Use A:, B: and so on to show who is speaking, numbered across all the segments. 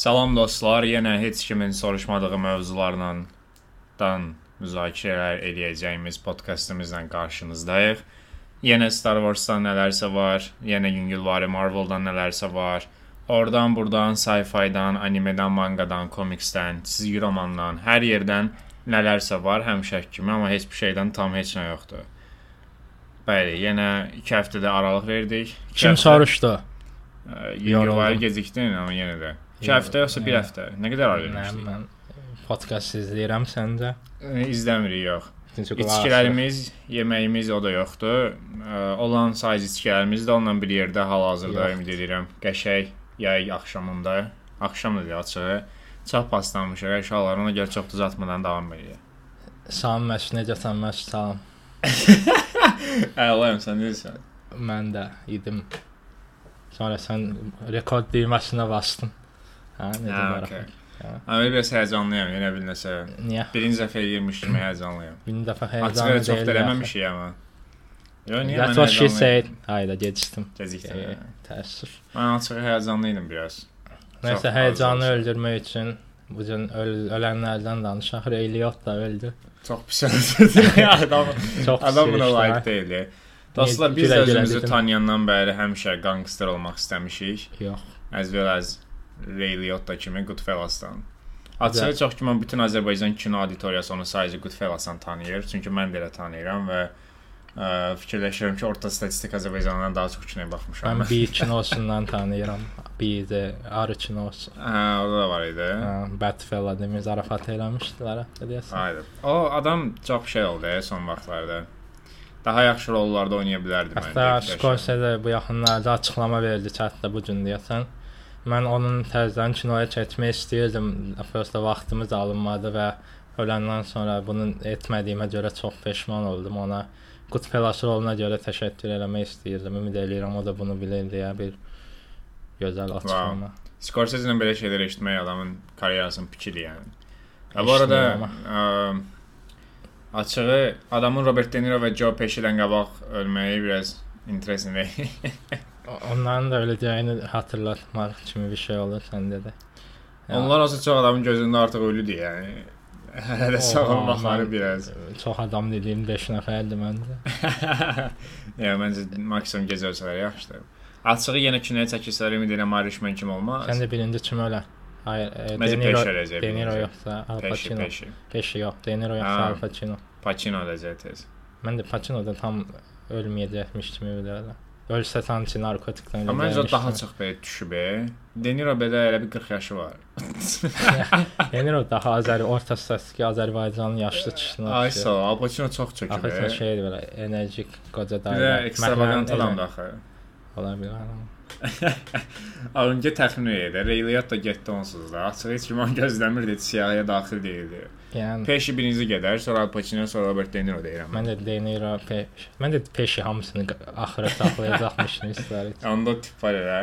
A: Salam dostlar, yenə heç kimin soruşmadığı mövzularla dan müzakirələr eləyəcəyimiz podkastımızla qarşınızdayıq. Yenə Star Wars-dan nələrsə var, yenə yüngülvari Marvel-dan nələrsə var. Oradan, burdan, sci-fi-dan, animedən, mangadan, komiksdən, çizgi romandan, hər yerdən nələrsə var həmişə kimi, amma heç bir şeydən tam heç nə yoxdur. Bəli, yenə 2 həftədə aralıq verdik.
B: Kim
A: həftə-
B: soruşdu?
A: Yüngülvari gecikdin, amma yenə də. 2
B: Yox,
A: həftə yoxsa 1
B: yəni.
A: həftə? Nə qədər ara vermişdik?
B: mən podkast izləyirəm səncə?
A: Ə, İzləmirik yox. İçkilərimiz, yeməyimiz o da yoxdur. Olan sayz içkilərimiz də onunla bir yerdə hal-hazırda ümid edirəm. Qəşəng yay axşamında, axşam da deyil, açığı çox paslanmışıq. Əşyalar ona görə çox uzatmadan davam
B: asır. Salam məş necəsən məş salam.
A: Əlayım sən necəsən?
B: Mən də idim. Sonra sən rekord düyməsinə bastın. Hə, necə.
A: Hə. Amma biraz həyəcanlıyam, yenə bir nəsə.
B: Niyə?
A: Birinci dəfə eləyirmiş kimi həyəcanlıyam.
B: Bir dəfə
A: çox
B: deyil.
A: da eləməmişik amma. Yox, niyə
B: That's what she said. Hayda gecikdim.
A: Gecikdim. Hə.
B: təəssüf.
A: Mən açığı həyəcanlıydım biraz.
B: Nəysə
A: Çox
B: heyecanı
A: az olsa.
B: öldürmək üçün bu gün öl ölənlərdən danışaq. Reyliot da öldü.
A: Çox pis öldürdü. Adam
B: Çox
A: Adam buna layiq deyil. Dostlar biz özümüzü tanıyandan bəri həmişə gangster olmaq istəmişik.
B: Yox.
A: As well as Ray Liotta kimi Goodfellas-dan. Açığı çox güman bütün Azərbaycan kino auditoriyası onu sadəcə Goodfellas-dan tanıyır. Çünki mən də elə tanıyıram və ə, fikirləşirəm ki, orta statistik Azərbaycandan daha çox kinoya baxmışam.
B: Mən bir kinosundan tanıyıram. Bir də Arı kinosu.
A: Hə, o da var idi.
B: Hə, Batfella demək zarafat eləmişdilər, deyəsən.
A: Hayır. O adam çox şey oldu son vaxtlarda. Daha yaxşı rollarda oynaya bilərdi
B: Hətta
A: məncə.
B: Scorsese bu yaxınlarda açıqlama verdi çatda bu gün deyəsən. Mən onun təzədən kinoya çəkmək istəyirdim. Prosta vaxtımız alınmadı və öləndən sonra bunu etmədiyimə görə çox peşman oldum ona. Goodfellas roluna görə təşəkkür eləmək istəyirdim. Ümid eləyirəm o da bunu bilir deyə bir gözəl açıqlama.
A: Scorsese ilə belə şeylər eşitmək adamın karyerasını pikir yəni. Və bu arada ə, açığı adamın Robert De Niro və Joe Pesci-dən qabaq ölməyi biraz interesting deyil.
B: Onların da öləcəyini xatırlatmaq kimi bir şey olur səndə də. Ya,
A: Onlar olsa çox adamın gözündə artıq ölüdür yəni. Hələ də sağ olmaqları biraz.
B: Çox adam dediyim 5 nəfərdir məndə.
A: yəni məncə maksimum gecə ölsələr yaxşıdır. Açığı yenə kinoya çəkilsələr ümid edirəm Irishman kimi olmaz.
B: Sən də birinci kim ölər? Hayır, e,
A: Məncə
B: De Niro,
A: Pesci öləcək.
B: De Niro
A: birinci.
B: yoxsa Al Pacino.
A: Pesci.
B: Pesci yox, De Niro yoxsa. Al Pacino.
A: Pacino öləcək tez.
B: Mən də Pacino da tam ölməyəcəkmiş kimi bilirəm. Ölsə sanki narkotikdən
A: Amma məncə daha çox belə düşüb. e. De Niro belə elə bir 40 yaşı var.
B: De Niro daha Azər orta statistik Azərbaycanın yaşlı kişisinə.
A: Ay sağ ol. Al Pacino çox çöküb.
B: Al Pacino
A: e.
B: şeydir belə enerjik qoca dayı.
A: də ekstravagant adamdır axı.
B: Ola bilər.
A: Arınca təxmin edir. Reyliyat da getdi onsuz da. Açıq heç kim onu gözləmirdi, siyahıya daxil deyildi.
B: Yəni
A: Peşi birinci gedər, sonra Al Pacino, sonra Robert De Niro deyirəm.
B: mən də De Niro, Pesci. Mən də Pesci hamısını q- axıra saxlayacaqmışını istəyirəm.
A: Onda o tip var elə.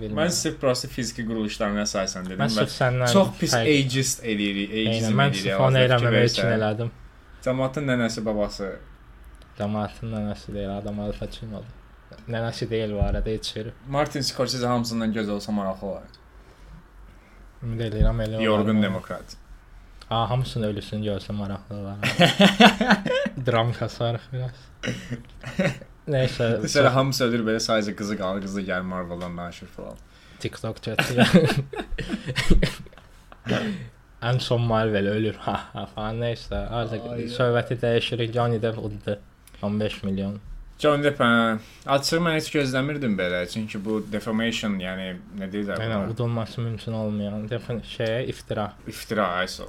B: Bilmirəm.
A: Mən sırf prosta fiziki quruluşlarına əsasən dedim
B: Mən
A: və
B: sırf səndən
A: çox pis
B: fərq-
A: ageist eləyirik,
B: Eynən,
A: ageizm
B: mən
A: eləyirik.
B: sırf onu eləməmək üçün elədim.
A: Cəmaatın nənəsi, babası.
B: Cəmaatın nənəsi deyil, adam Al Pacino'dur. Nənəsi deyil bu arada içir.
A: Martin Scorsese hamısından göz olsa maraqlı olar.
B: Ümid eləyirəm elə.
A: Yorğun
B: olar.
A: demokrat.
B: Ha, hamısının ölüsünü görsə maraqlı olar. Dram kasarıq biraz. Nəysə,
A: Məsələn, hamısı ölür belə sadəcə qızı qalır, qızı gəlir Marvel-dan danışır falan.
B: TikTok çəkir. Ən son Marvel ölür. Ha, ha falan nəysə. Artıq söhbəti dəyişirik. Johnny Depp uddu. 15 milyon.
A: John Depp, açığı mən heç gözləmirdim belə, çünki bu defamation, yəni nə deyirlər?
B: Yəni udulması mümkün olmayan defin şeyə iftira.
A: İftira, ayso.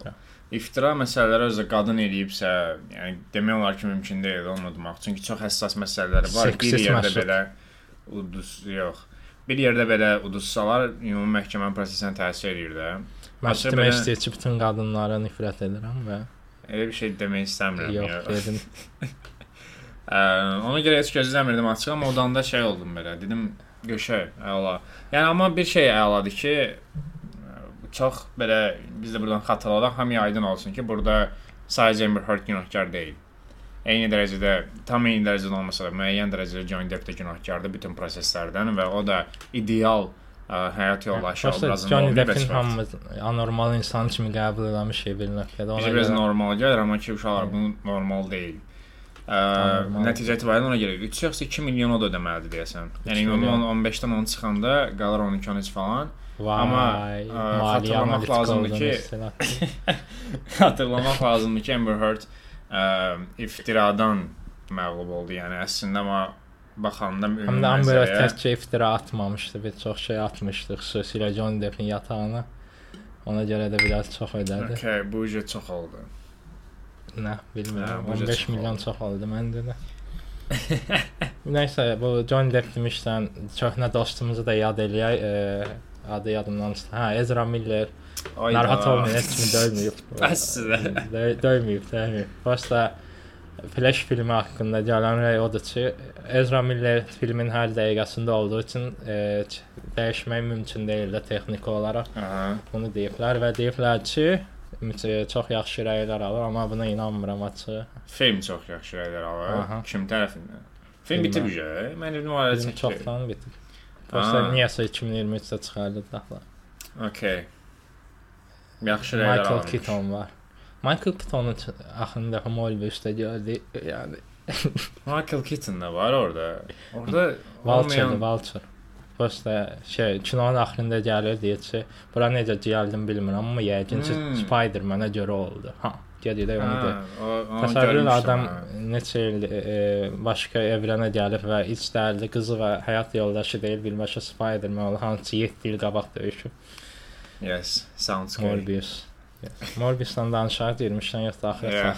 B: İftira.
A: Məsələləri özü qadın eləyibsə, yəni demək olar ki, mümkün deyil onu udmaq. Çünki çox həssas məsələləri var. bir
B: Seksist
A: yerdə
B: məşruq.
A: belə udus yox. Bir yerdə belə udussalar ümumi məhkəmənin prosesinə təsir eləyir də. Açıq
B: demək
A: belə-
B: istəyirəm ki, bütün qadınlara nifrət edirəm və
A: Elə bir şey demək istəmirəm.
B: yox
A: yox.
B: dedim.
A: Ə, ona görə heç gözləmirdim açıq, amma odanda şey oldum belə. Dedim, göşə, əla. Yəni amma bir şey əladır ki, çox belə biz də buradan xatırladaq, hamıya aydın olsun ki, burada sadəcə Amber Heard günahkar deyil. Eyni dərəcədə, tam eyni dərəcədə olmasa da müəyyən dərəcədə Johnny Depp də günahkardır bütün proseslərdən və o da ideal ə, həyat yoldaşı
B: Prosta
A: obrazını
B: Johnny Deppin hamımız anormal insan kimi qəbul eləmişik bir nöqtədə. Ona
A: Bizə biraz
B: görə
A: normal gəlir, amma ki uşaqlar bu normal deyil. Ə, nəticə itibarilə ona görə 3 yoxsa 2 milyon o da ödəməlidir deyəsən. Yəni
B: milyon.
A: 15-dən 10 çıxanda qalır 12-13 falan.
B: Vay,
A: Amma, ə, xatırlamaq lazımdır ki-. Xatırlamaq lazımdır ki, Amber Heard ə, iftiradan məğlub oldu. Yəni əslində amma baxanda ümumi
B: Amber
A: mənzərəyə-
B: təkcə iftira atmamışdı, bir çox şey atmışdı, xüsusilə Johnny Deppin yatağına. Ona görə də biraz çox ödədi.
A: Okay, bu ücret çox oldu.
B: Nə,
A: Hə,
B: bilmirəm.
A: bu
B: 15
A: çox
B: milyon
A: oldu.
B: çox oldu məndə də. Nəysə, bu Johnny Depp demişsən, köhnə dostumuzu da yad eləyək. E, adı yadımdan çıxdı. Hə, Ezra Miller.
A: Ayda.
B: Narahat olmayın, heç kimi döyməyib.
A: Əslində.
B: Dö- döyməyib, döyməyib. Prosta Flash filmi haqqında gələn rəy odur ki, Ezra Miller filmin hər dəqiqəsində olduğu üçün e, ç- dəyişmək mümkün deyil də texniki olaraq.
A: Aha.
B: Bunu deyiblər və deyiblər ki, e, çox yaxşı rəylər alır, amma buna inanmıram açığı.
A: Film çox yaxşı rəylər alır.
B: Aha.
A: Kim tərəfindən? Film bitib ücə. Mən dedim o arada
B: Bizim
A: çəkir.
B: çoxdan bitib. Prosta niyəsə 2023-də çıxardı daxla.
A: Okay. Yaxşı rəylər
B: Michael
A: almış.
B: Keaton var. Michael Keaton'u axırında Molbus'da gördük. Yəni
A: Michael Keaton da var orada. Orada
B: Vulture,
A: olmayan
B: Vulture. Prosta şey, kinonun axırında gəlir deyir ki, bura necə gəldim bilmirəm, amma yəqin ki,
A: Hmm.
B: Spider-Man-ə görə oldu. Ha, gedək onu
A: onu
B: Təsəvvür
A: görmüşdüm,
B: adam neçə il e, başqa evrənə gəlib və iç dərli qızı və həyat yoldaşı deyil, birbaşa Spider-Man olur, hansı 7 il qabaq döyüşüb.
A: Yes, sounds good.
B: Morbius. Yes. Morbiusdan danışaq deyirmişdən yoxsa axır
A: Yeah.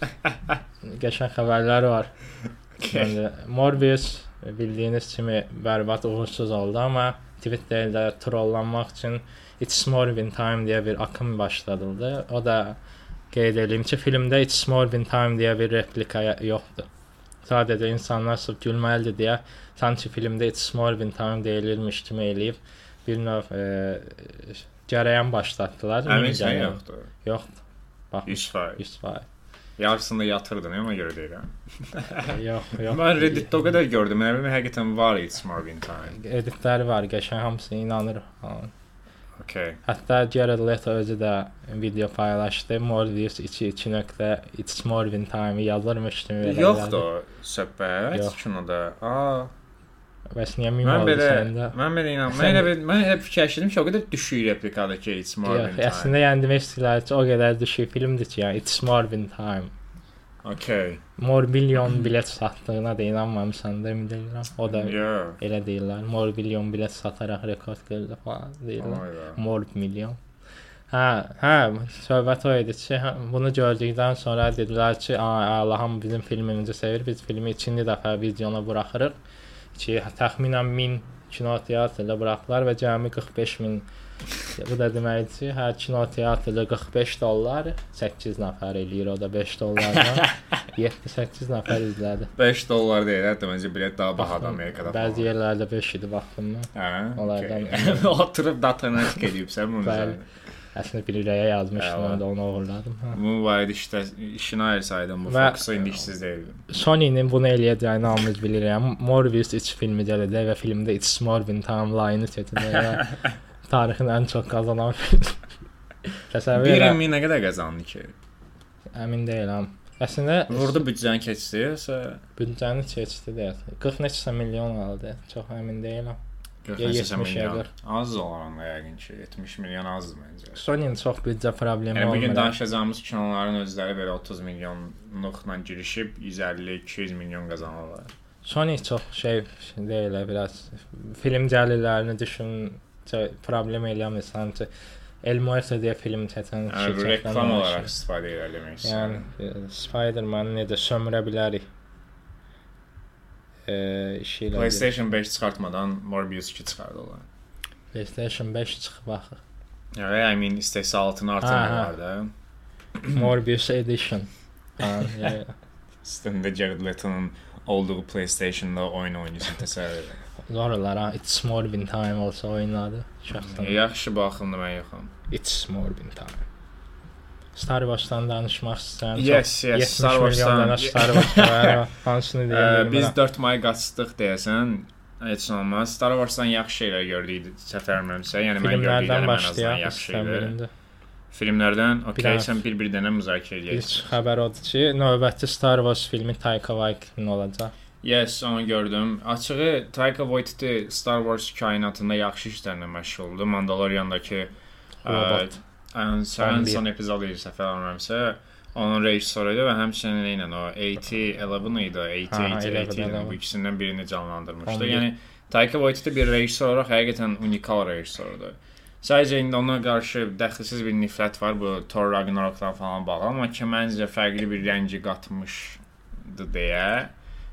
B: yeah. Qəşəng xəbərlər var. Yəni Morbius bildiyiniz kimi bərbad uğursuz oldu, amma Twitterdə trollanmaq üçün It's Morbin Time deyə bir akım başladıldı. O da qeyd edeyim ki, filmdə It's Morbin Time deyə bir replika ya- yoxdur. Sadəcə insanlar sırf gülməlidir deyə sanki filmdə It's Morbin Time deyilirmiş kimi eləyib bir növ e, cərəyan başlatdılar.
A: Əmin
B: Mini
A: sən
B: cərəyan.
A: yoxdur.
B: Yoxdur. Bax,
A: 100%.
B: 100%.
A: Yarısında yatırdın, ona görə deyirəm.
B: yox, yox.
A: Mən Reddit-də o qədər gördüm. Mən bilmirəm həqiqətən var It's Marvin Time.
B: editləri var, qəşəng hamısı inanır. Ha.
A: Okay.
B: Hətta Jared Leto özü də video paylaşdı. Morbius 2 2 nöqtə It's Morbin Time yazılmış kimi. belə
A: Yoxdur
B: gəldi.
A: o söhbət
B: Yox.
A: kinoda. Aa,
B: Bəs niyə mim
A: mən
B: oldu
A: belə
B: səndə?
A: mən belə inan. Mən elə bir mən elə fikirləşdim ki, o qədər düşük replikadakı It's Marvin
B: Yox,
A: Time.
B: əslində yəni demək istəyirlər ki, o qədər düşük filmdir ki, yəni It's Morbin Time.
A: Okay.
B: Morbillion bilet satdığına da inanmamısan da emin deyirəm. O da
A: Yeah.
B: elə deyirlər. Morbillion bilet sataraq rekord qırdı falan deyirlər.
A: Oh, yeah.
B: Morb milyon. Hə, hə, söhbət o idi ki, hə, bunu gördükdən sonra dedilər ki, "A, Allahım bizim filmimizi sevir. Biz filmi ikinci dəfə vizyona buraxırıq." Ki, təxminən 1000 kinoteatrda buraxdılar və cəmi 45 min Bu da deməkdir ki, hər kinoteatrda 45 dollar 8 nəfər eləyir, o da 5 dollardan 7-8 nəfər izlədi.
A: 5 dollar deyil, hətta məncə bilet daha bahadır Amerikada.
B: Bəzi yerlərdə 5 idi baxdım mən.
A: Hə.
B: onlardan-
A: okay. Oturub datana edibsən bunu.
B: Bəli. Əslində bir ürəyə yazmışdım,
A: Əla.
B: onu oğurladım. Hə.
A: Bu barədə işdə işini ayırsaydım bu fokusu indi işsiz deyildim.
B: Sony-nin bunu eləyəcəyini hamımız bilirik. Morbius 3 filmi gələcək və filmdə It's Morbin timeline seçiləcək və tarixin ən çox qazanan film. Təsəvvür elə.
A: min nə qədər qazandı ki?
B: Əmin deyiləm. Əslində
A: Burada büdcəni keçdi, yoxsa
B: büdcəni keçdi deyə. 40 neçə milyon aldı. Çox əmin deyiləm.
A: 40
B: Ya
A: neçə
B: 70 ya
A: milyon?
B: 40.
A: Az olar onda yəqin ki, 70 milyon azdır məncə.
B: Sony-nin çox büdcə problemi
A: Yəni bu gün
B: olmur.
A: danışacağımız kinoların özləri belə 30 milyonluqla girişib 150-200 milyon qazanırlar.
B: Sony çox şey deyil, biraz film gəlirlərini düşün, çə- problem eləmirsən ki, El Muerto deyə film çəkən
A: Yəni
B: şirkətdən
A: reklam olaraq istifadə edir demək
B: Yəni
A: istəyirəm.
B: e, Spider-Man necə sömürə bilərik? E, ilə
A: PlayStation 5 çıxartmadan Morbius 2 çıxardılar.
B: PlayStation 5 çıxıb baxır.
A: Yəni I mean istehsalatını artırırlar da.
B: Morbius Edition.
A: Üstündə Jared Leto'nun olduğu PlayStation-da oyun oynayırsan təsəvvür et.
B: zor olar ha. It's Morbin Time olsa oynadı. Şəxsən.
A: Yaxşı baxımda mən yoxam.
B: It's Morbin Time. Star Wars-dan danışmaq istəyirəm.
A: Yes, yes,
B: 70
A: Star Wars-dan-
B: dənə Star Wars var. Hansını deyə
A: Ə,
B: bilmirəm.
A: biz 4 may qaçdıq deyəsən, heç olmaz. Star Wars-dan yaxşı şeylər gördük səfərlərimsə. Yəni mən gördüklərim ən azından yaxşı
B: birində.
A: Filmlərdən, okey, sən bir-bir dənə müzakirə
B: İlk
A: edəcəksən.
B: xəbər odur ki, növbəti Star Wars filmi Taika Waititi olacaq.
A: Yes, onu gördüm. Açığı Taika Waititi Star Wars kainatında yaxşı işlərlə məşğuldur. Mandalorian-dakı
B: Robot.
A: Ən sən
B: 11.
A: son epizodu ilə səfər almıramsa, onun rejissoru idi və həmçinin ilə o 8011 idi, 80
B: Aha,
A: 80
B: 11,
A: 80 idi. Bu
B: 11.
A: ikisindən birini canlandırmışdı.
B: 11.
A: Yəni Taika Waititi bir rejissor olaraq həqiqətən unikal rejissordur. Sadəcə indi ona qarşı dəxilsiz bir nifrət var bu Thor Ragnarokdan falan bağlı, amma ki məncə fərqli bir rəngi qatmışdı deyə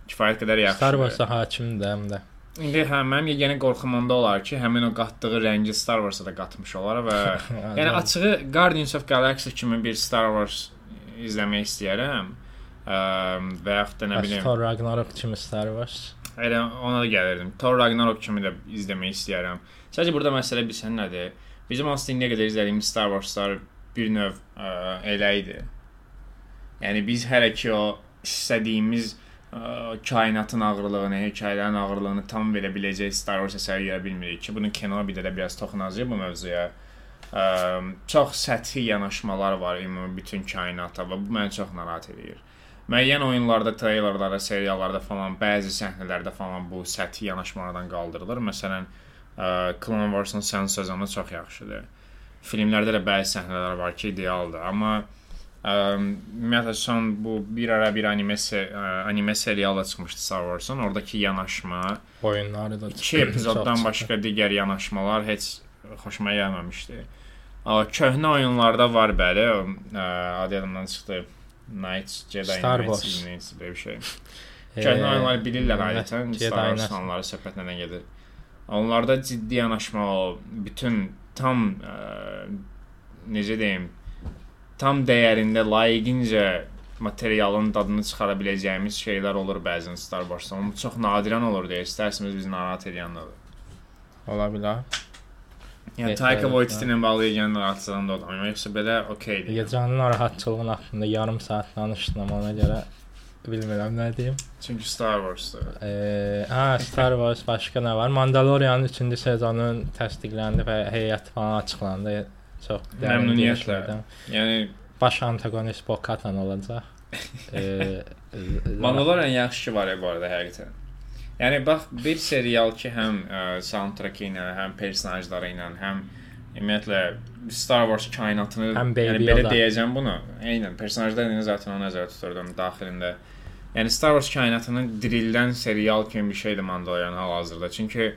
A: kifayət qədər yaxşı.
B: Star Wars-a hakimdir həm də.
A: İndi hə, mənim yeganə qorxum onda olar ki, həmin o qatdığı rəngi Star Wars-a da qatmış olar və yəni açığı Guardians of Galaxy kimi bir Star Wars izləmək istəyirəm. Ə, və yaxud da nə bilim,
B: Thor Ragnarok kimi Star Wars.
A: elə ona da gəlirdim. Thor Ragnarok kimi də izləmək istəyirəm. Sadəcə burada məsələ bilsən nədir? Bizim aslında indiyə qədər izlədiyimiz Star Wars-lar bir növ ə, elə idi. Yəni biz hələ ki o istədiyimiz ə, kainatın ağırlığını, hekayələrin ağırlığını tam verə biləcək Star Wars əsəri görə bilmirik ki, bunun kino bir də, biraz toxunacağıq bu mövzuya. Ə, çox səthi yanaşmalar var ümumi bütün kainata və bu məni çox narahat edir. Müəyyən oyunlarda, treylerlərdə, seriallarda falan bəzi səhnələrdə falan bu səthi yanaşmalardan qaldırılır. Məsələn, ə, Clone Wars-un sən sezonu çox yaxşıdır. Filmlərdə də bəzi səhnələr var ki, idealdır, amma ümumiyyətlə son bu bir ara bir anime anime serialı çıxmışdı Star Wars-un. Oradakı yanaşma,
B: Oyunları da
A: iki epizoddan
B: çox
A: başqa digər yanaşmalar heç xoşuma gəlməmişdi. Amma köhnə oyunlarda var bəli, adı yadımdan çıxdı. Knights, Jedi
B: Star Wars.
A: Belə bir şey. Köhnə oyunlar bilirlər adətən Star Wars
B: Knight.
A: fanları söhbət nədən gedir. Onlarda ciddi yanaşma o bütün tam ə, necə deyim, tam dəyərində layiqincə materialın dadını çıxara biləcəyimiz şeylər olur bəzən Star Wars-da. Amma çox nadirən olur deyə istərsiniz bizi narahat edən
B: Ola bilər.
A: Yəni Taika
B: evet,
A: Waititi ilə bağlı yeganə narahatçılığım da o. Amma yoxsa belə okeydir.
B: Gecənin narahatçılığın haqqında yarım saat danışdım amma ona görə bilmirəm nə deyim.
A: Çünki Star Wars-dur.
B: Ee, ha Star Wars başqa nə var? Mandalorianın 3-cü sezonu təsdiqləndi və heyət falan açıqlandı. Çox
A: Məmnuniyyətlə. Yəni
B: Baş antagonist Bo-Katan olacaq. Ee,
A: Mandalorian yaxşı ki var ya bu arada həqiqətən. Yəni bax bir serial ki, həm ə, soundtrack-ı ilə, həm personajları ilə, həm ümumiyyətlə Star Wars kainatını,
B: Həm
A: yəni belə
B: Yoda.
A: deyəcəm bunu. Eynən personajlar ilə zaten onu nəzərdə tuturdum daxilində. Yəni Star Wars kainatını dirildən serial kimi bir şeydir Mandalorian hal-hazırda. Çünki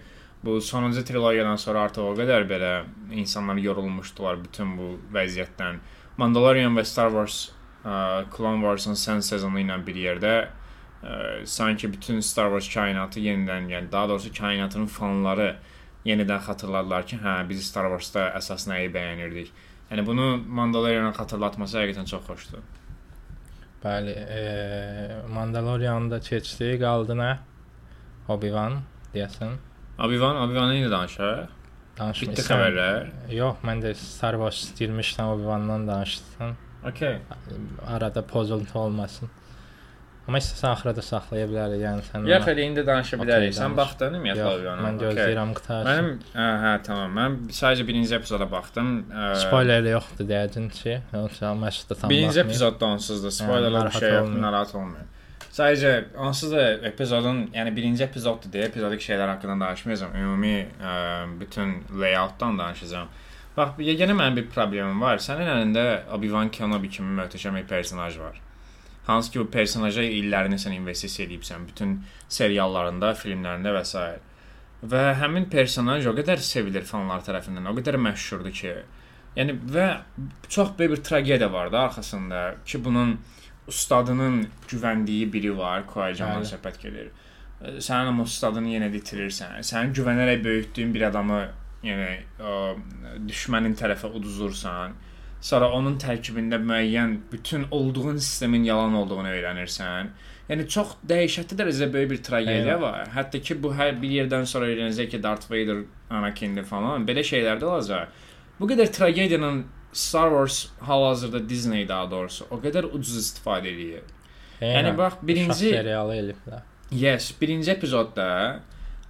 A: bu sonuncu trilogiyadan sonra artıq o qədər belə insanlar yorulmuşdular bütün bu vəziyyətdən. Mandalorian və Star Wars ə, Clone Wars-ın sən sezonu ilə bir yerdə ə, sanki bütün Star Wars kainatı yenidən, yəni daha doğrusu kainatının fanları yenidən xatırladılar ki, hə biz Star Wars-da əsas nəyi bəyənirdik. Yəni bunu Mandalorian xatırlatması həqiqətən çox xoşdur.
B: Bəli, e, Mandalorian'da keçdi, qaldı nə? Obi-Wan deyəsən.
A: Obi-Wan, Obi-Wan ilə danışaq.
B: Danışma.
A: Bitdi
B: sən-
A: xəbərlər.
B: Yox, mən də Star Wars girmişdən Obi-Wan-dan danışdım.
A: Okay.
B: Arada pozultu olmasın. Amma istəsən axıra da saxlaya bilərik. Yəni sən
A: Yox, elə indi danışa bilərik. Sən
B: danış.
A: baxdın ümumiyyətlə Obi-Wana?
B: mən gözləyirəm qutarsın.
A: Mənim hə, hə, tamam. Mən sadəcə birinci epizoda baxdım. Ə,
B: spoiler yoxdur deyəcəm ki, yoxsa məşqdə tam
A: Birinci epizodda onsuzdur. Spoilerlar bir
B: narahat
A: şey yoxdur, narahat olmayın. Sadəcə da epizodun, yəni birinci epizoddur deyə epizodik şeylər haqqında danışmayacağam. Ümumi ə, bütün layoutdan danışacağam. Bax, yeganə mənim bir problemim var. Sənin əlində Obi-Wan Kenobi kimi möhtəşəm bir personaj var. Hansı ki bu personaja illərini sən investisiya edibsən bütün seriallarında, filmlərində və s. Və həmin personaj o qədər sevilir fanlar tərəfindən, o qədər məşhurdur ki, yəni və çox böyük bir tragediya var da arxasında ki, bunun ustadının güvəndiyi biri var, Qui-Gon'dan
B: Bəli.
A: söhbət gedir. Sənin o ustadını yenə itirirsən. Sənin güvənərək böyütdüyün bir adamı, yəni o düşmənin tərəfə uduzursan, sonra onun tərkibində müəyyən bütün olduğun sistemin yalan olduğunu öyrənirsən. Yəni çox dəhşətli dərəcədə böyük bir tragediya var. Hətta ki bu hər bir yerdən sonra öyrənəcək ki, Darth Vader Anakindir falan. Belə şeylər də olacaq. Bu qədər tragediyanın Star Wars hal-hazırda Disney daha doğrusu o qədər ucuz istifadə edir. Yəni bax birinci
B: serialı eliblər.
A: Yes, birinci epizodda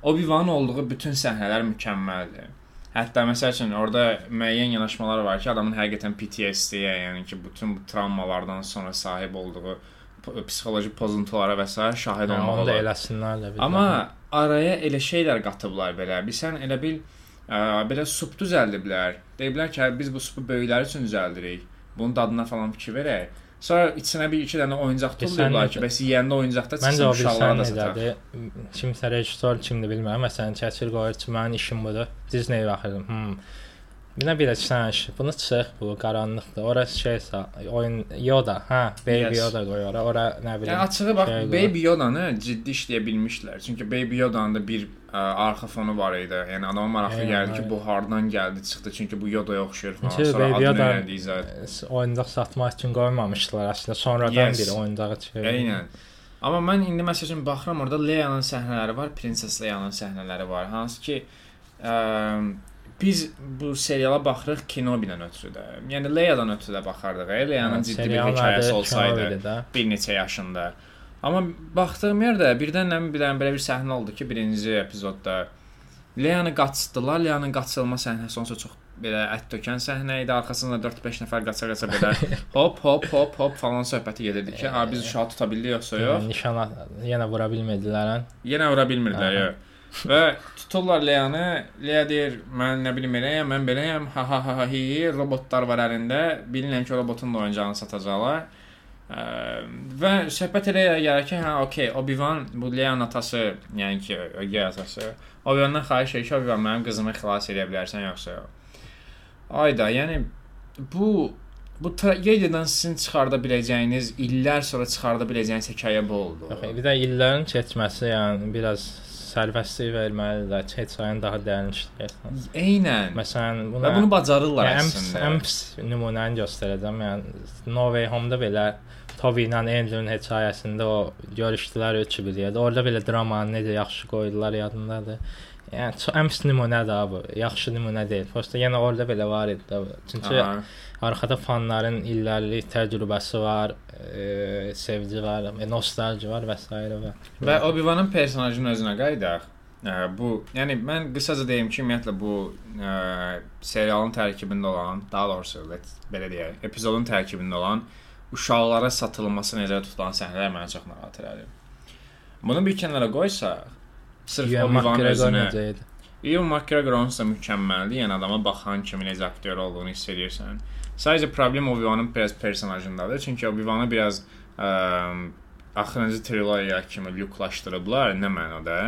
A: Obi-Wan olduğu bütün səhnələr mükəmməldir. Hətta məsəl üçün orada müəyyən yanaşmalar var ki, adamın həqiqətən PTSD-yə, yəni ki, bütün bu travmalardan sonra sahib olduğu psixoloji pozuntulara və s. şahid
B: Yəni,
A: olmaq
B: onu da
A: olar.
B: eləsinlər də. bir
A: Amma araya elə şeylər qatıblar belə. Bilsən elə bil ə, belə sup düzəldiblər. Deyiblər ki, hə, biz bu supu böyüklər üçün düzəldirik. Bunun dadına falan fikir verək. Sonra içinə bir iki dənə oyuncaq
B: necə-
A: ki, bəs yeyəndə oyuncaqda çıxsın uşaqlara da
B: necədir? Kimsə rejissor kimdir bilmirəm. Məsələn, çəkir qoyur ki, mənim işim budur. Disney baxırdım. Hmm. Bir də bir sən iş. Bunu çıx, bu qaranlıqdır. Ora şeysə, oyun Yoda, hə, Baby
A: Yes.
B: Yoda qoyur. ora. Ora nə bilim.
A: Yəni açığı bax,
B: şey.
A: Baby Yoda-nı ciddi işləyə bilmişlər. Çünki Baby Yoda-nın da bir ə, arxa fonu var idi. Yəni adama maraqlı gəldi ki, bu hardan gəldi, çıxdı. Çünki bu Yoda-ya oxşayır falan.
B: Çünki
A: Sonra
B: Baby Yoda- oyuncaq satmaq üçün qoymamışdılar əslində. Sonradan
A: Yes.
B: bir oyuncağı çıxır.
A: Eynən. Amma mən indi məsəl üçün baxıram orada Leia-nın səhnələri var, Prinses Leia-nın səhnələri var. Hansı ki ə, biz bu seriala baxırıq Kenobi-dən ötürü də. Yəni Leia-dan ötürü də baxardıq. e, Leia-nın ciddi bir hekayəsi olsaydı, bir neçə yaşında. Amma baxdığım yerdə birdən nə bilirəm belə bir səhnə oldu ki, birinci epizodda Leia-nı qaçdılar. Leia-nın qaçılma səhnəsi onsa çox belə ət tökən səhnə idi. Arxasında 4-5 nəfər qaça-qaça belə hop hop hop hop falan söhbəti gedirdi ki, ha biz uşağı tuta bildik yoxsa yox.
B: Yəni, nişan yenə vura bilmədilər. hə?
A: Yenə vura bilmirdilər.
B: Aha.
A: yox. Və tuturlar Leanı. Lea deyir, mən nə bilim eləyəm, mən beləyəm. Ha ha ha ha hi, robotlar var əlində. Bilirəm ki, robotun da oyuncağını satacaqlar. Ə, və söhbət elə gəlir ki, hə, okey, Obi-Wan bu Leanın atası, yəni ki, ögey atası. Obi-Wandan xahiş edir ki, Obi-Wan mənim qızımı xilas edə bilərsən yoxsa yox. Ayda, yəni bu bu tragediyadan sizin çıxarda biləcəyiniz, illər sonra çıxarda biləcəyiniz hekayə bu oldu.
B: Yox, bir də illərin keçməsi, yəni biraz sərbəstlik verməlidirlər, heç ayın daha işləyəsən.
A: Eynən.
B: Məsələn,
A: Və
B: buna
A: bunu bacarırlar
B: yəni,
A: əslində.
B: ən pis nümunəni göstərəcəm. Yəni No Way Home-da belə Toby ilə Andrew-nun hekayəsində o görüşdülər üçü bir yerdə. Orada belə dramanı necə yaxşı qoydular yadındadır. Yəni pis nümunədir ha bu. Yaxşı nümunə deyil. Prosta yenə orada belə var idi. Çünki
A: Aha.
B: Arxada fanların illərlik təcrübəsi var, e, sevgi var, e, nostalji var və s. və
A: Və Obi-Wanın personajının özünə qayıdaq. Ə, bu, yəni mən qısaca deyim ki, ümumiyyətlə bu ə, serialın tərkibində olan, daha doğrusu let- belə deyək, epizodun tərkibində olan uşaqlara satılması nəzərdə tutulan səhnələr məni çox narahat elədi. Bunu bir kənara qoysaq, sırf
B: Ewan
A: Obi-Wan
B: McGregor
A: özünə? Ewan McGregor onsuz da mükəmməldir. Yəni adama baxan kimi necə aktyor olduğunu hiss edirsən. Sadəcə problem Obi-Wanın biraz personajındadır. Çünki Obi-Wanı biraz ə, axırıncı trilogiya kimi Luke-laşdırıblar, nə mənada?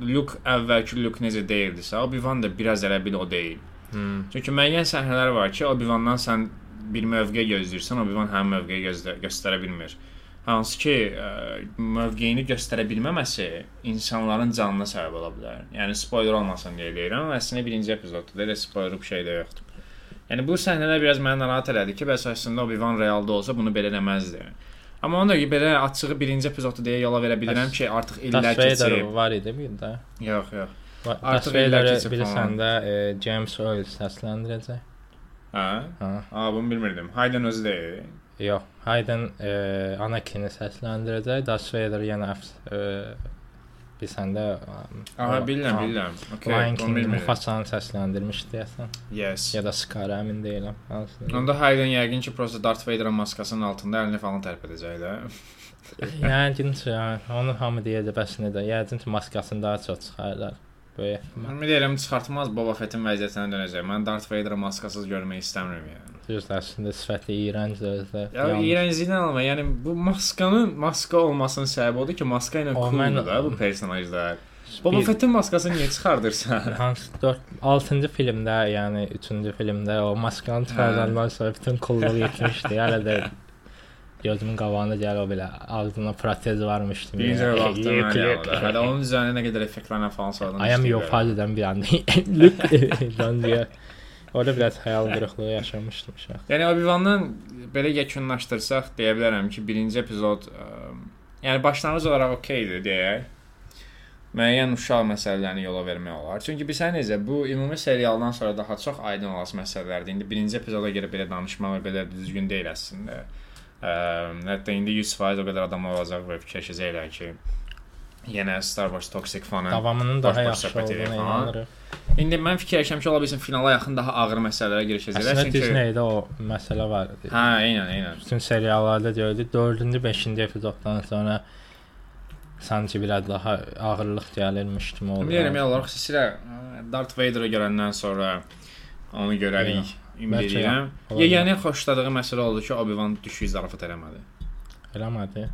A: Luke əvvəlki Luke necə deyildisə, Obi-Wan da biraz elə bil o deyil.
B: Hmm.
A: Çünki müəyyən səhnələr var ki, Obi-Wandan sən bir mövqe gözləyirsən, Obi-Wan həmin mövqeyi göstərə bilmir. Hansı ki, ə, mövqeyini göstərə bilməməsi insanların canına səbəb ola bilər. Yəni spoiler olmasın deyə deyirəm, əslində birinci epizodda da elə spoiler bir şey də yoxdur. Yəni bu səhnələr biraz məni narahat elədi ki, bəs əslində Obi-Wan realda olsa bunu belə eləməzdi. Amma da ki, belə açığı birinci epizodda deyə yola verə bilirəm ki, artıq illər keçib.
B: var idi bir də.
A: Yox, yox. Artıq illər keçib
B: bilirsən də e, James Earl səsləndirəcək.
A: Hə?
B: Ha.
A: Aa, bunu bilmirdim. Hayden özü deyil.
B: Yox, Hayden e, Anakin-i səsləndirəcək. Darth Vader yenə e, bilirsən də
A: Aha,
B: o-
A: bilirəm, bilirəm. Okay,
B: Lion King. Mufasanı səsləndirmişdi deyəsən.
A: Yes.
B: Ya da Scar əmin deyiləm. Hansını.
A: Onda Hayden yəqin ki, prosta Darth Vader-ın maskasının altında əlini falan tərpədəcək də.
B: Yəqin ki, onu hamı deyəcək bəs nə də. Yəqin ki, maskasını daha çox çıxarırlar. Böyük.
A: Mən deyirəm çıxartmaz Boba Fett-in vəziyyətinə dönəcək. Mən Darth Vader-ı maskasız görmək istəmirəm yəni.
B: Düz əslində sifəti iyrəncdir özdə.
A: Ya iyrənclikdən alma. Yəni bu maskanın maska olmasının səbəbi odur ki, maska ilə
B: mən-
A: da bu personajlar. Boba Fett-in maskasını niyə çıxardırsan?
B: Hansı 4 6-cı filmdə, yəni 3-cü filmdə o maskanı çıxardandan sonra bütün coolluğu getmişdi. Hələ də gözümün qabağına gəlir o belə ağzına protez varmış kimi.
A: Birinci
B: Yəni,
A: vaxtda mən
B: yıkılır.
A: yəni. Hələ onun üzərinə nə qədər effektlərlə falan sonradan.
B: I am
A: işləyirlər.
B: your father'dan bir anda. Look, dan diye. Orada biraz hayal qırıqlığı yaşamışdım uşaq.
A: Yəni Obi-Wandan belə yekunlaşdırsaq deyə bilərəm ki, birinci epizod ə, yəni başlanğıc olaraq okeydir deyək. Müəyyən uşaq məsələlərini yola vermək olar. Çünki bilirsən necə, bu ümumi serialdan sonra daha çox aydın olası məsələlərdir. İndi birinci epizoda görə belə danışmaq belə düzgün deyil əslində. Ə, hətta indi 100% o qədər adam olacaq və fikirləşəcəklər ki, Yenə Star Wars Toxic fanı.
B: Davamının daha yaxşı
A: falan.
B: inanırıq.
A: İndi mən fikirləşirəm ki, ola bilsin finala yaxın daha ağır məsələlərə girişəcəklər.
B: Əslində
A: Çünki
B: Disney-də o məsələ var idi.
A: Hə, eynən, eynən.
B: Bütün seriallarda gördük. 4-cü, 5-ci epizoddan sonra sanki biraz daha ağırlıq gəlirmiş kimi oldu.
A: Bilirəm, ya olaraq xüsusilə Darth Vader-ı görəndən sonra onu görərik. Ümid edirəm. Yeganə xoşladığı məsələ oldu ki, Obi-Wan düşük zarafat eləmədi.
B: Eləmədi.